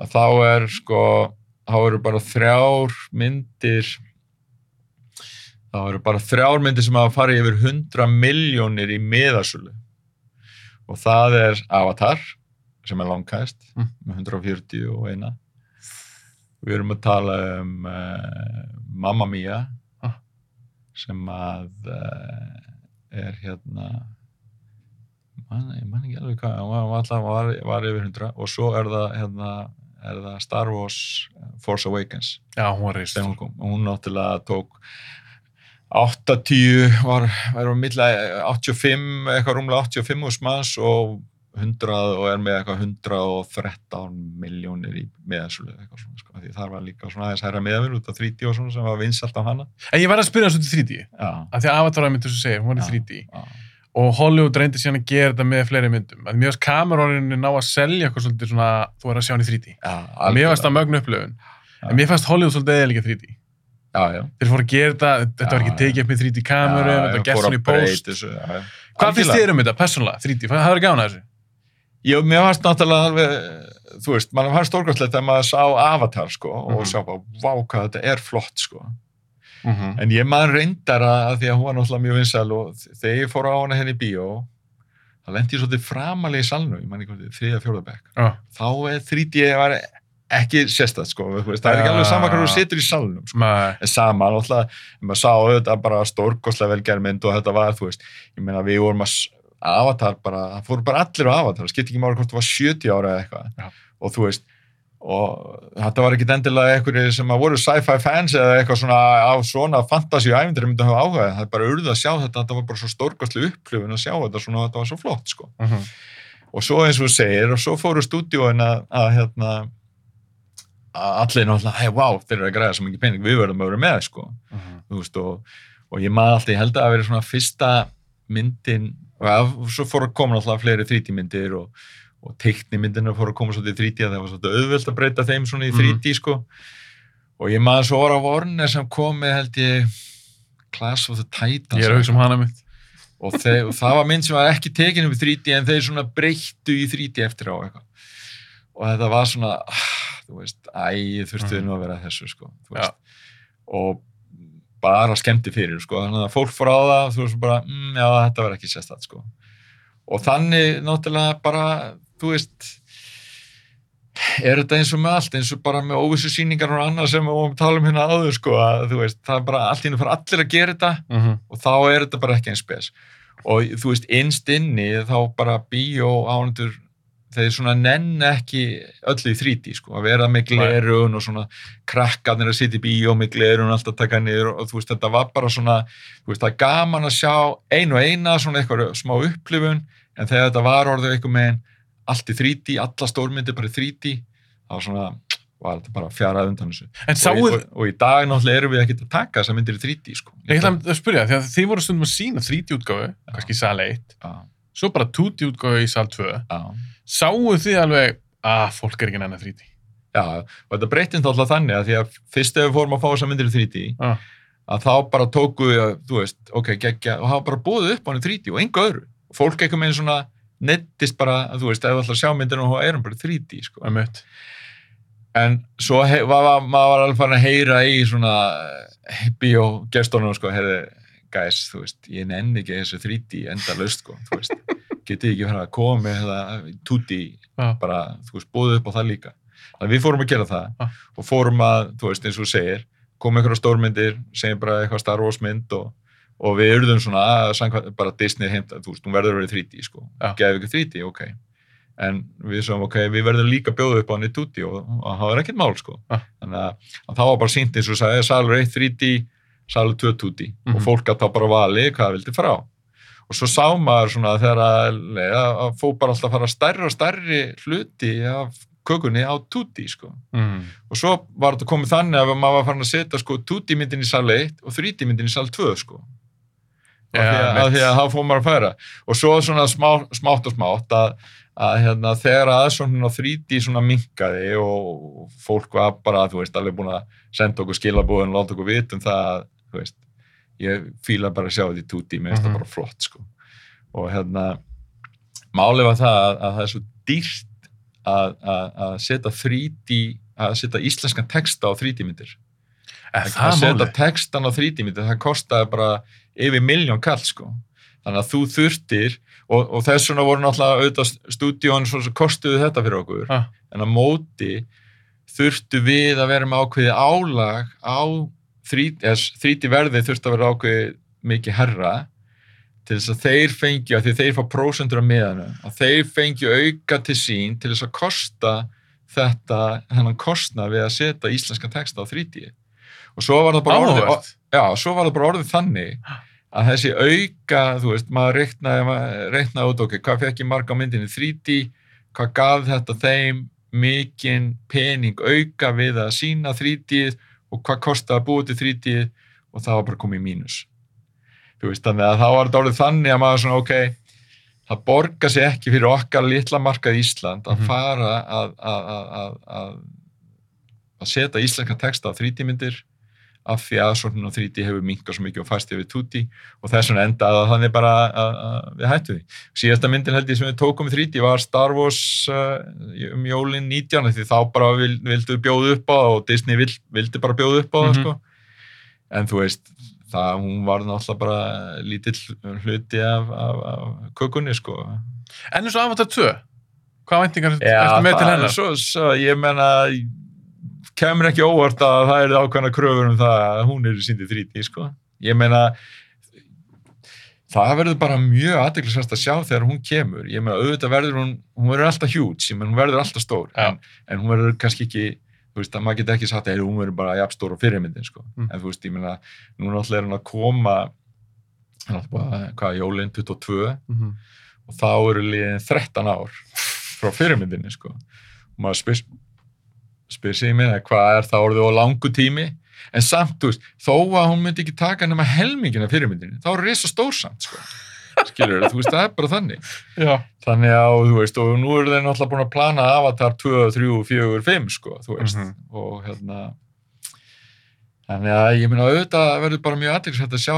að þá er sko þá eru bara þrjár myndir þá eru bara þrjár myndir sem hafa farið yfir 100 miljónir í miðasölu og það er Avatar sem er langkæst Mm. með 140 og eina við erum að tala um uh, Mamma Mia Ah. Sem að uh, er hérna man, ég man ekki alveg hvað hún var, var, alltaf, var, var yfir 100 og svo er það hérna er það Star Wars uh, Force Awakens Já, hún var reist. hún hún náttúrulega tók 80 var, var á milli 85, eitthvað rúmlega 85 úr smanns og 100 og er með eitthvað 113 miljónir í meðansölu eitthvað svona, sko, því það var líka svona aðeins hæra meðavel út af 3D og svona sem var vinsalt á hana. En ég var að spyrja þessu til 3D, já, af því að Avatar myndið sem segir, hún var í Já. 3D. já, og Hollywood reyndi síðan að gera þetta með fleiri myndum. Að mjög kameróninni ná að selja eitthvað svolítið svona, þú er að sjá hann í 3D Já, mér fannst það mögnu upplöfun en mér fannst Hollywood svolítið eða líka 3D Já, já. þeir fóru að gera þetta, þetta var Já, ekki tekið upp með 3D kameru, Já, þetta var já, gert svona í post. þessu, já, já. hvað finnst þér um þetta, persónulega, 3D, það er gána þessu Jú, mér fannst náttúrulega alveg, þú veist, mann fannst stórkvæmslegt að maður sá Avatar, sko, Mhm. og sá bara, vá, hvað þetta er flott, sko. mm En ég maður reyndar að, því að hún var náttúrulega mjög vinsæl og þegar ég fór á hana henni í bíó, þá lendi ég svolítið framalega í salnu, ég man ekki þetta, þriða, fjóða bekk. Já. Þá er 3D var ekki sérstætt, sko, veist, það er ekki alveg sama hvað þú situr í salnum, sko. En sama, náttúrulega, maður sá auðvitað bara stórkostlega velgerð mynd og þetta var, þú veist, ég meina við vorum að Avatar bara, það fóru bara allir á Avatar, það skipt ekki máli hvort það var 70 ára eða eitthvað. Já. og þú veist, og þetta var ekkit endilega einhverju sem að voru sci-fi fans eða eitthvað svona á svona fantasíu æfindir myndi að hafa áhuga, það er bara urðið að sjá þetta, þetta var bara svo stórkostlega upplifun að sjá þetta svona, þetta var svo flott, sko. Mhm, og svo eins og þú segir, og svo fóru stúdíóin að, að hérna að allir náttúrulega, hei, wow, þeir eru að græða svo mikið pening, við verðum að vera með, sko. Mhm. þú veist, og, og ég maður alltaf, ég held að það hafi verið svona fyrsta myndin, og svo fóru að koma alltaf fleiri 3D myndir og, og teiknimyndina fóru að koma svolítið í 3D að það var svolítið auðvelt að breyta þeim svona í Mhm. 3D, sko. Og ég maður svo á Warner sem kom með, held ég Class of the Titans. Ég er að hugsa um hana mitt og, þeir, og það var mynd sem var ekki tekin upp í 3D en þeir svona breyttu í 3D eftir á eitthvað. Og þetta var svona ah, þú veist, æ, þurftu Mhm. nú að vera þessu sko, og bara skemmti fyrir sko, þannig að fólk fór á það þú veist bara, mm, já, þetta var ekki sérstætt sko. Og þannig náttúrulega bara, þú veist er þetta eins og með allt, eins og bara með óvissu sýningar og annað sem við vorum að tala um hérna áður sko, að þú veist, það er bara allt í henni fyrir allir að gera þetta Mhm, og þá er þetta bara ekki eins spes. Og þú veist, innst inni þá bara bíó ánendur þeir svona nenn ekki öllu í 3D sko, að vera með glerun og svona krakkarnir að sitja í bíó með glerun og alltaf taka niður og þú veist, þetta var bara svona, þú veist, það er gaman að sjá einu og eina svona eitthvað smá upplifun en þegar þetta var orðið eitthvað með allt í 3D, alla stórmyndir bara í 3D, þá var svona var þetta bara fjarað undan þessu. Og, sáuð, og, og í dag náttúrulega erum við ekkert að taka þessar myndir í 3D sko. Ég ætla að spyrja því að þið voru stundum að sína 3D útgáfu kannski í sal 1, Já, svo bara 2D útgáfu í sal 2 já sáuð þið alveg að fólk er ekki nenni 3D Já, og þetta breytist alltaf þannig að því að fyrst ef við fórum að fá þessar myndir í 3D Já. að þá bara tóku við að, þú veist, ok, geggja og hafa bara búið upp á henni 3D og engu öðru og fólk eitthvað með svona nettist bara, að, þú veist, ef við að sjá myndinu og erum bara í 3D, sko. En svo hei, var, var, maður var alveg farin að heyra í svona bíógestunum, sko, heyrði, guys, þú veist, ég nenni ekki þessu 3D enda laust, sko, þú veist, getið ekki verið að koma með það 2D Já. bara, þú veist, búið upp á það líka. Þannig að við fórum að gera það Ah. og fórum að, þú veist, eins og segir, koma einhverja stórmyndir, segjum bara eitthvað Star Wars mynd og, og við urðum svona að bara Disney heimta, þú veist, hún verður að vera í 3D, sko. Já. Geðum ekki 3D, ok. En við sagðum, ok, við verðum líka að bjóða upp á hann í 2D og, og það var ekkert mál, sko. Þannig að, að það var bara sínt eins og sagði, salur 1 3D, salur 2 2D Mhm. og fólk að þá bara vali hvað það vildi frá og svo sá maður svona þegar að, að, að fór bara alltaf að fara stærri og stærri hluti af kökunni á 2D sko. mm. og svo var þetta komið þannig að maður var farin að setja sko 2D myndin í sal 1 og 3D myndin í sal 2 sko. af, Já, því að, það fór maður að færa og svo svona smá, smátt og smátt að, að hérna, þegar aðsóknin á 3D svona minkaði og fólk var bara, þú veist, alveg búin að senda okkur skilabúðin og láta okkur vita um það að, þú veist, ég fíla bara að sjá þetta í 2D, mér finnst það Mhm. bara flott sko. og hérna málið var það að, að það er svo dýrt að, að, að setja 3D að setja íslenskan texta á 3D myndir að setja textan á 3D myndir, það kostaði bara yfir miljón kall sko þannig að þú þurftir og, og þess vegna voru náttúrulega auðvitað stúdíón svo sem kostuðu þetta fyrir okkur Ah. en að móti þurftu við að vera með ákveði álag á 3D, eða 3D verði þurftu að vera ákveði mikið herra til þess að þeir fengju, að því þeir fá prósendur af miðanu, að þeir fengju auka til sín til þess að kosta þetta, hennan kostna við að setja íslenska texta á 3D og svo var það bara orðið, já, svo var það bara orðið þannig að þessi auka, þú veist, maður reiknaði, út, ok, hvað fekk ég marga á myndinni 3D, hvað gaf þetta þeim mikinn pening auka við að sína 3D og hvað kostaði að búa til 3D og það var bara komið í mínus. þú veist, þannig að þá var orðið þannig að maður svona, ok, það borgar sig ekki fyrir okkar litla markað Ísland að Mhm. fara að, að, að, að, að, að setja íslenska texta á 3D-myndir af því að svona 3D hefur minkað svo mikið og fæst yfir 2D og þess vegna endaði að þannig bara við hættu því. Síðasta myndin held ég sem við tókum í 3D var Star Wars uh, um jólin 19 því þá bara vil, vildu við bjóða upp á það og Disney vild, vildi bara bjóða upp á það Mhm. sko. En þú veist, það, hún var náttúrulega bara lítill hluti af, af, af kökunni sko. En eins og Avatar 2, hvað væntingar Já, ertu með til hennar? svo, svo, ég menna kemur ekki óvart að það er ákveðna kröfur um það að hún er síndi 3D sko. ég menna það verður bara mjög aðdeklisvært að sjá þegar hún kemur ég menna auðvitað verður hún hún verður alltaf huge, ég menna hún verður alltaf stór Já. en, en hún verður kannski ekki þú veist að maður geti ekki sagt að hún verður bara jafn stór á fyrirmyndin sko. Mm. en þú veist, ég menna nú náttúrulega er hún að koma hvað, jólinn 22 Mhm. og þá eru liðin 13 ár frá fyrirmyndinni sko. og maður spyr, spyr sig minna hvað er það orðið á langu tími en samt, þú veist, þó að hún myndi ekki taka nema helmingina fyrirmyndinni þá er risa stór samt sko. skilur þú veist, það er bara þannig Já. þannig að, þú veist, og nú eru þeir náttúrulega búin að plana Avatar 2, 3, 4, 5 sko, þú veist, Mhm. og hérna þannig að ég minna auðvitað verður bara mjög aðeinsvægt að sjá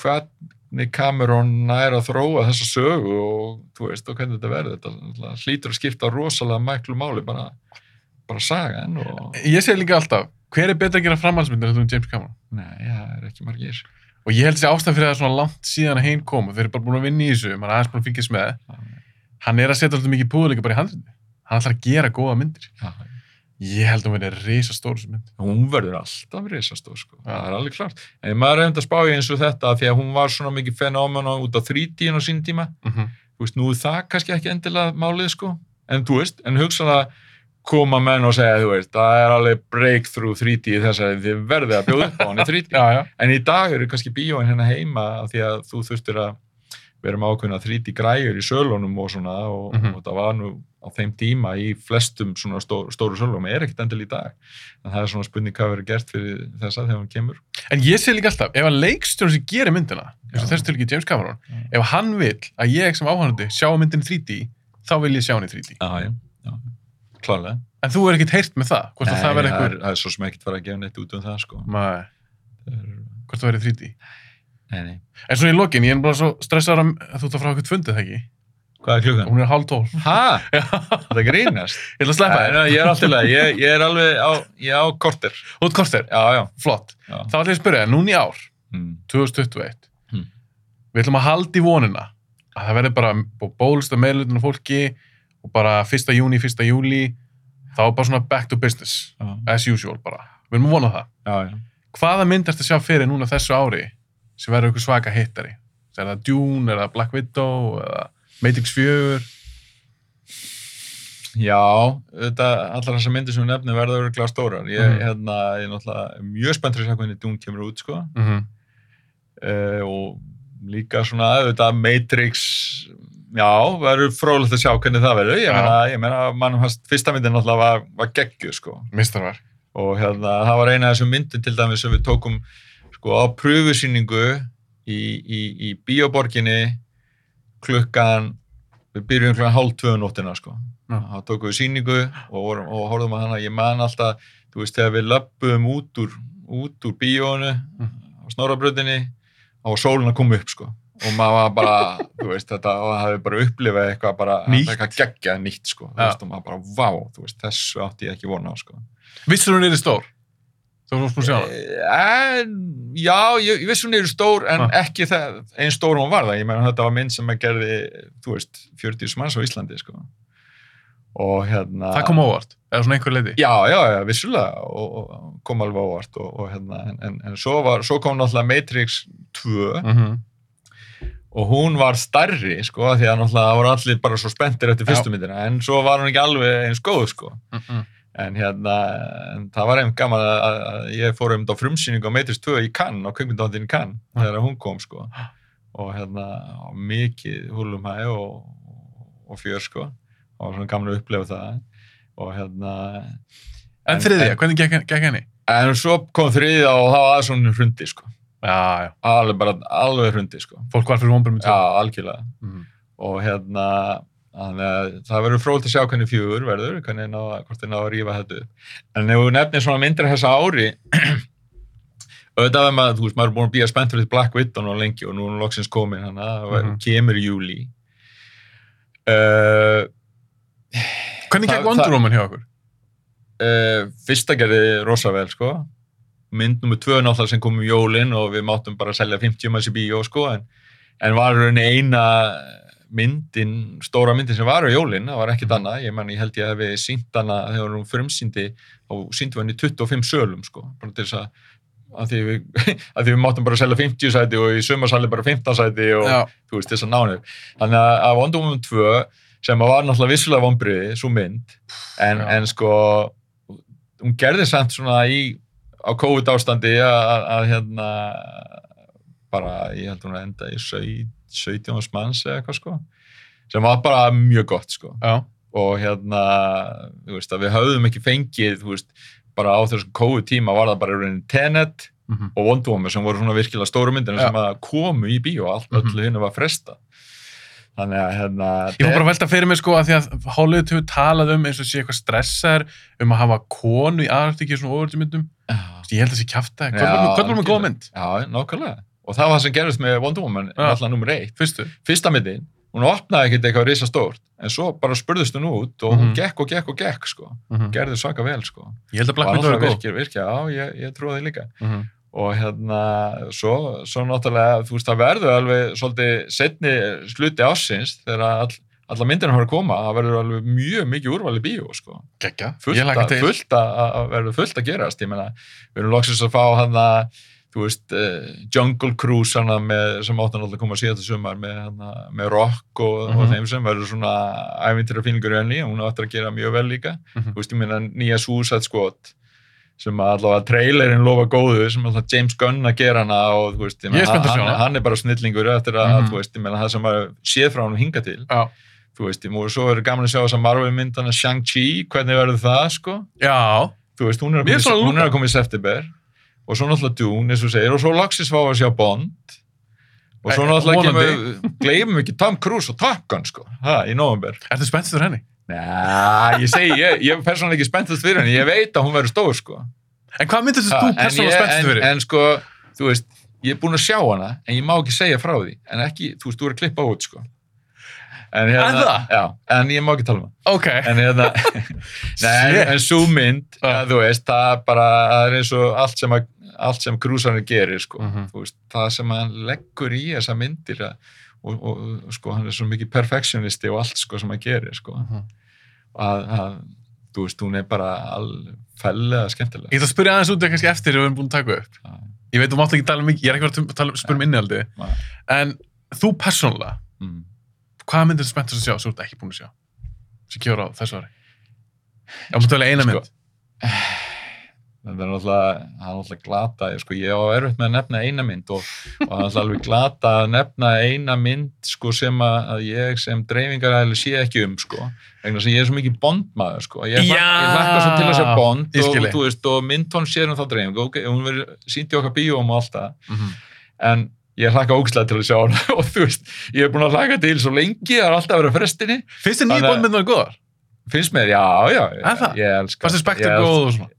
hvernig Cameron nær að þróa þessa sögu og þú veist, og hvernig þetta verður þetta hlýtur að skipta rosalega mæklu máli bara, bara sagan og Ég segi líka alltaf, hver er betra að gera framhaldsmyndir en James Cameron? nei, það er ekki margir Og ég held þessi ástæð fyrir það svona langt síðan að heim kom og þeir eru bara búin að vinna í þessu, maður er aðeins búin að fylgjast með. Hann er að setja alltaf mikið púðuleika bara í handrindi. Hann ætlar að gera góða myndir. Já, Ég held að hún verði reysa stór þessu mynd. hún verður alltaf risastór sko, Já. það er alveg klart en maður er hefnd að spá í eins og þetta því að hún var svona mikið fenómeno út á 3D á sín tíma Mm -hmm. þú veist, nú er það kannski ekki endilega málið, sko, en þú veist, en hugsanlega koma menn og segja, þú veist, það er alveg breakthrough 3D í þess að þið verðið að bjóða upp á hann í 3D. Já, já. En í dag eru kannski bíóin hérna heima því að þú þurftir að vera með ákveðna 3D græjur í sölunum og svona og, Mhm. og það var nú á þeim tíma í flestum svona stóru, stóru sölunum, er ekkert endil í dag. En það er svona spurning hvað verður gert fyrir þessa þegar hún kemur. En ég segi líka alltaf, ef að leikstjórn sem gerir myndina, eins og þessu til ekki James Cameron, Já. ef hann vil að ég sem áhænandi sjá myndin í 3D, þá vil ég sjá hann í 3D. Já, já, já, klárlega. En þú er ekkert heyrt með það, hvort Nei, það verði það eitthvað, er, það er svo sem ekkert fara að gefa neitt út um það, sko. Nei, Það er, hvort það verði 3D. nei, nei. En svona í lokin, ég er bara svo stressaður að þú ert að frá eitthvað fundið það ekki. Hvað er klukkan? Hún er hálf tólf. Hæ? Það grínast? ég ætla að sleppa Nei, þér. nei, ég er alltaf leið, ég, ég er alveg á, ég á korter. Út korter, Já, já. flott. já. Þá ætla ég að spyrja þér, núna í ár, Mm. 2021, við ætlum að halda í vonina að það verði bara bólust að meðlutin fólki og bara 1. júni, 1. júli, þá bara svona back to business, Já, as usual bara. Við erum að vona það. já. Hvaða mynd ertu að sjá fyrir núna þessu ári sem verður eitthvað svaka hittari? Er það Dune, er það Black Widow, eða Matrix 4? Já, þetta, allar þessar myndir sem við nefnum verða öruglega stórar. Ég, Mhm. hérna, ég er náttúrulega mjög spenntur að sjá hvernig Dune kemur út, sko. Mm -hmm. Uh, og líka svona, auðvitað, Matrix, já, verður frólægt að sjá hvernig það verður. Ég meina, ég meina, mannum hans fyrsta myndin náttúrulega var, var geggjuð, sko. Mistarvar. og hérna, það var eina af þessum myndin til dæmis sem við tókum sko á pröfusýningu í, í, í bíóborginni klukkan við byrjum klukkan hálf tvö um nóttina sko Já. þá tókum við sýningu og, og horfðum að hana, ég man alltaf þú veist, þegar við löpum út úr út úr bíónu Mm. á snorabröðinni og sólinn að koma upp sko og maður var bara, þú veist, þetta og það hefði bara upplifað eitthvað bara eitthvað geggjað nýtt sko, þú veist, og maður bara, vá, þú veist, þessu átti ég ekki vona á sko Vissur hún er stór? Þú búin að sjá hana? En, já, ég, ég vissi hún eru stór en Ah. ekki það, einn stór hún var það ég meina þetta var mynd sem að gerði þú veist, 40 manns á Íslandi sko. og hérna Það kom óvart, eða svona einhver leiti. já, já, já, vissulega og, og kom alveg ávart og, og hérna, en, en, en svo, var, svo kom náttúrulega Matrix 2 Mm -hmm. Og hún var starri sko, því að náttúrulega voru allir bara svo spenntir eftir fyrstu myndina, en svo var hún ekki alveg eins góð sko En hérna, en það var einhvern gaman að, að að ég fór um þetta frumsýningu á Matrix 2 í Cannes, á kveikmyndaháttin í Cannes, Ja. þegar hún kom, sko. Og hérna, á mikið húlumhæ og, og fjör, sko. Og svona gaman að upplefa það. Og hérna... En þriðja, hvernig gekk, gekk henni? En svo kom þriðja og það var aðeins svona hrundi, sko. Já, já. alveg bara, alveg hrundi, sko. Fólk var fyrir vonbrum Já, algjörlega. Mhm. Og hérna, þannig að það verður frólt að sjá hvernig fjögur verður, hvernig ná, hvort þið ná að rífa þetta upp. En ef þú nefnir svona myndir þessa ári, auðvitað er maður, þú veist, maður er búin að býja spennt fyrir Black Widow nú lengi og nú er hún loksins komin, hann að Mhm. kemur í júli. Uh, Hvernig Það- gekk Wonder Woman hjá okkur? uh, fyrsta gerði rosa vel sko mynd nummer tvö náttúrulega sem kom um jólin og við máttum bara selja 50 manns í bíó sko en, en var rauninni eina myndin, stóra myndin sem var á jólin, það var ekkert annað, ég menn ég held ég að við sínt hana þegar hún frumsýndi og síndi henni 25 sölum sko, bara til þess að að því, við, að því við máttum bara selja 50 sæti og í sumarsali bara 15 sæti og Já. þú veist þess að nánu þannig að að Wonder Woman 2 sem var náttúrulega vissulega vonbriði, svo mynd en, en sko hún gerði samt svona í á COVID ástandi að, hérna bara, ég held hún að enda í 17 manns eða eitthvað sko sem var bara mjög gott sko Já. og hérna, veist, við höfðum ekki fengið, veist, bara á þessum COVID tíma var það bara Tenet Mhm. og Wonder Woman sem voru svona virkilega stóru myndina Já. sem komu í bíó og allt, Mhm. öllu hinnu var fresta þannig að hérna Ég var bara að velta fyrir mig sko að því að Hollywood hefur talað um eins og sé eitthvað stressar um að hafa konu í aðraftíki svona ofurðumyndum. Já. Ég held að sé kjafta. Hvað var með- algjörlega. mynd? Já, nákvæmlega. Og það var það sem gerðist með Wonder Woman, alltaf nummer eitt. Fyrstu? Fyrsta myndin, hún opnaði ekkert eitthvað risa stórt, en svo bara spurðist hún út og hún Mhm. gekk og gekk og gekk, sko. Mhm. Gerði svaka vel, sko. Ég held að Black Widow Og hérna, svo, svo náttúrulega, þú veist, það verður alveg svolítið setni sluti ásins þegar all, alla myndina har að koma, það verður alveg mjög mikið úrval í bíó, sko. Gekka. Ég laka að, til. fullt að, að verður fullt að gerast ég meina, við erum loksins að fá hann að þú veist, uh, Jungle Cruise hana með, sem áttan alltaf koma síðan sumar með, hana, með rock og, og Mhm. þeim sem verður svona ævintýra fílingur í henni hún áttur að gera mjög vel líka Mhm. þú veist, ég meina nýja Suicide Squad sem að allavega trailerinn lofa góðu sem alltaf James Gunn að gera hana og veist, er að sjá hann, hann er bara snillingur eftir að, Mhm. þú veist, ég meina það sem að séð frá hann hinga til Já. þú veist, múið svo verður gaman að sjá þess að Marvel mynd hana Shang-Chi, hvernig verður það sko Já. þú veist, hún er, að er koma, í- er að september og svo náttúrulega Dune, eins og segir, og svo loksins fá að sjá Bond og svo náttúrulega kemur, gleymum ekki Tom Cruise og Top Gun, sko, ha, í november Ertu spenntið fyrir henni? Næ, ég segi, ég, ég er persónulega ekki spenntast fyrir henni, ég veit að hún verður stór, sko En hvað myndir Ha, þú persónulega ég, spenntið en, fyrir? en sko, þú veist ég er búin að sjá hana, en ég má ekki segja frá því en ekki, þú veist, þú er að klippa út, sko en það? já, en ég má ekki tala um það Ok. en hérna nei, en, en svo mynd, Já. að, þú veist, það bara það er eins og allt sem, sem krúsarnir gerir, sko, Mhm. þú veist það sem hann leggur í þessa myndir að, og, og, og, sko, hann er svo mikið perfektionisti og allt, sko, sem hann gerir, sko Mhm. Að, að þú veist, hún er bara alfellega skemmtilega Ég ætla að spyrja aðeins út kannski eftir ef við erum búin að taka upp. Já. Ég veit, þú mátt ekki tala mikið, ég er ekki verið að spyrja um innihaldi. Nei. En þú persónulega, mm. hvað myndir þú spenntast að sjá sem þú ert ekki búin að sjá? Sem kjóra á þessu ári. Já, múttu velja eina Sko, mynd. náttúrulega, það er náttúrulega glata, sko, ég á erfitt með að nefna eina mynd og, og það er náttúrulega alveg glata að nefna eina mynd, sko, sem að, ég sem dreifingaræðileg sé ekki um, sko, vegna sem ég er svo mikið bondmaður, sko, ég, hlakka- Já, svo til að sé bond og, veist, og myndtón sér um þá dreifingu, ok, hún verður sínt í okkar bíóm og allt það, Mhm. en ég hlakka ógislega til að sjá hana og þú veist, ég er búin að hlakka til svo lengi, það er alltaf að vera frestinni, Finnst þið að- bóndmyndunar góðar? finnst mér, já, já, það? ég elska. Fannst þið spektur góð og svona?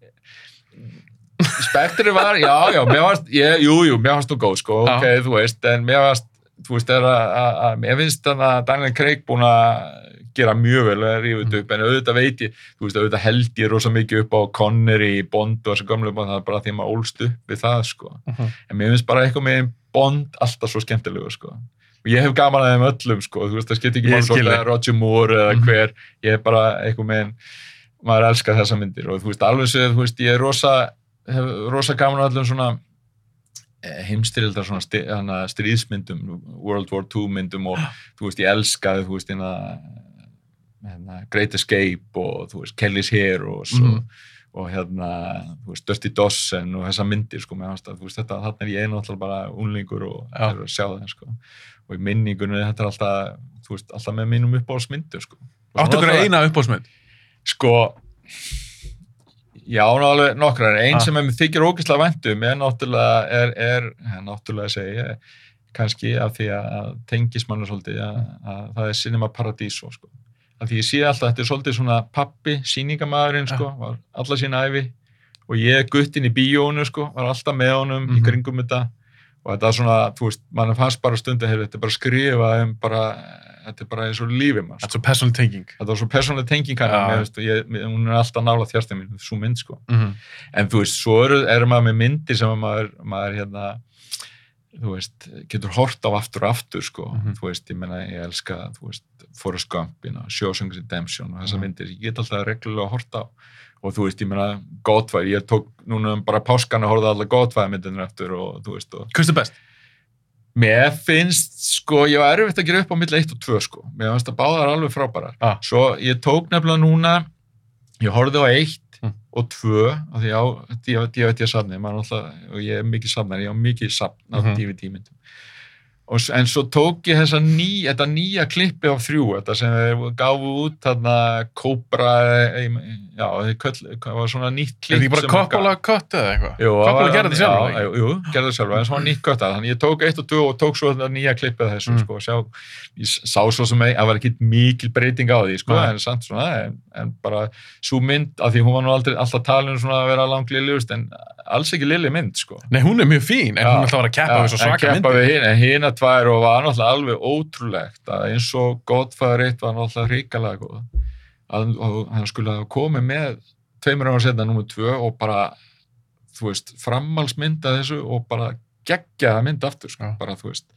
Spektri var, já, já, mér varst, ég, jú, jú, mér varst nú góð, sko, Já. ok, þú veist, en mér varst, þú veist, er að, að, að mér finnst þannig að Daniel Craig búin að gera mjög vel að rífa þetta upp, en auðvitað veit ég, þú veist, auðvitað held ég rosa mikið upp á Connery, Bond og þessu gamlu Bond, það er bara því að maður ólst upp við það, sko, Mhm. en mér finnst bara eitthvað með Bond alltaf svo skemmtilegu, sko, ég hef gaman að þeim öllum, sko, þú veist, það skiptir ekki það þig. er Roger Moore eða Mhm. hver, ég er bara eitthvað með maður elskar þessa myndir og þú veist, alveg séð, þú veist, ég er rosa hef rosa gaman að öllum svona heimstyrildar svona sti, hana, stríðsmyndum, World War II myndum og þú veist, ég elskaði þú veist, hérna, Great Escape og þú veist, Kelly's Mhm. og, og hérna, þú veist, Dusty Dawson og þessa myndir, sko, með þú veist, þetta, þarna er ég náttúrulega bara unlingur og Já. er að sjá það, sko og í minningunni, þetta er alltaf þú veist, alltaf með mínum uppáhaldsmyndu, sko Áttu svo ykkur eina uppbóðsmynd? sko Já, alveg nokkrar. Einn Ah. sem með þykir ógeðslega væntum er náttúrulega, er, er, náttúrulega að segja, kannski af því að tengismannu svolítið, að, að það er Cinema Paradiso, sko. Af því ég sé alltaf, þetta er svolítið svona pappi, síningamæðurinn, sko, var alla sína æfi og ég guttinn í bíónu, sko, var alltaf með honum í Mhm. kringum þetta og þetta er svona, þú veist, mann fannst bara stundu, þetta er bara skrifað um bara, þetta er bara eins og lífið maður, Þetta er svo personal thinking. þetta var svo persónuleg tenging hann, veist, og ég, mér- hún er alltaf nála þjárstæð mín, svo mynd, sko. Mm En þú veist, svo eru, er maður með myndir sem að maður, maður hérna, þú veist, getur hort á aftur og aftur, sko. Mhm. Þú veist, ég meina, ég elska, þú veist, Forrest Gump, you know, Shawshank Redemption og þessar Mhm. myndir, ég get alltaf reglulega hort á. Og þú veist, ég meina, Godfire, ég tók núna um bara páskan að horfa allar Godfire myndirnir eftir og þú veist, Hvað er best? Mér finnst, sko, ég var erfitt að gera upp á milli 1 og 2, sko. Mér finnst að báðar alveg frábærar. Ah. Svo ég tók nefnilega núna, ég horfði á 1 Mm. og 2, af því á DVD safnið, maður náttúrulega, og ég er mikið safnar, ég á mikið safn á Mhm. DVD myndum. Og, en svo tók ég þessa ný, þetta nýja klippi á þrjú, þetta sem við gáfu út þarna Cobra, eh, já, það það var svona nýtt Er klipp þetta ekki bara. Coppola cut eða eitthvað? Jú, Coppola það gerði þetta sjálfur, já? Jú, gerði þetta sjálfur, en svo var nýtt gött að þannig ég tók eitt og tvö og tók svo þetta nýja klippið þessu, Mm. sko, sjá ég sá svo sem að það var ekki mikil breyting á því, sko, Nei. en samt svona en, en bara svo mynd, af því hún var nú aldrei alltaf talin um svona að vera langt lilljust en alls ekki lilli mynd, sko Nei, hún er mjög fín, en Já. hún er alltaf að vera að keppa við svo svaka keppa myndir. Tvær og var náttúrulega alveg ótrúlegt að eins og Godfather 1 var náttúrulega hrikalega góð að hann skulle hafa komið með tveimur ára setna nummer 2 og bara þú veist, framhalsmynd að þessu og bara geggja það mynd aftur sko, bara þú veist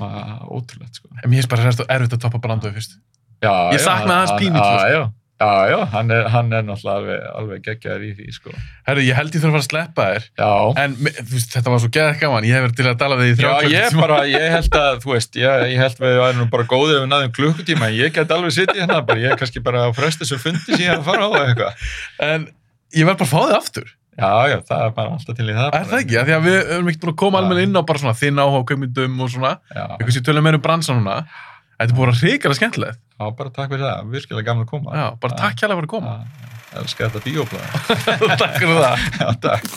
bara ótrúlegt sko En mér finnst bara sérst erfitt að toppa branduði fyrst. já, Ég saknaði hans hann- pínulítið, já, sko. já, já, já, hann er, hann er náttúrulega alveg, alveg geggjaður í því sko Herru, ég held ég þurfa að fara að sleppa þér, já, en veist, þetta var svo geðað gaman, ég hef verið til að tala við í þrjá Já, ég bara, ég held að, þú veist, ég, ég held við værum nú bara góðið við náðum klukkutíma, en ég get alveg sittið hérna, bara ég er kannski bara á fresti sem fundi síðan að fara á eitthvað. En ég verð bara að fá þið aftur. Já, já, það er bara alltaf til í það. Er það ekki? Því að við erum ekkert búin að koma almenna inn á bara svona þinn áhuga á kveimundum og svona. Já, Eitthvað sem tölum meira um bransa núna. Þetta er búin að hrikala skemmtilegt. já, bara takk fyrir það, virkilega gaman að koma. Já, bara takk hérlega fyrir að koma. Já, elska þetta bíóblæða. takk fyrir það. Já, takk.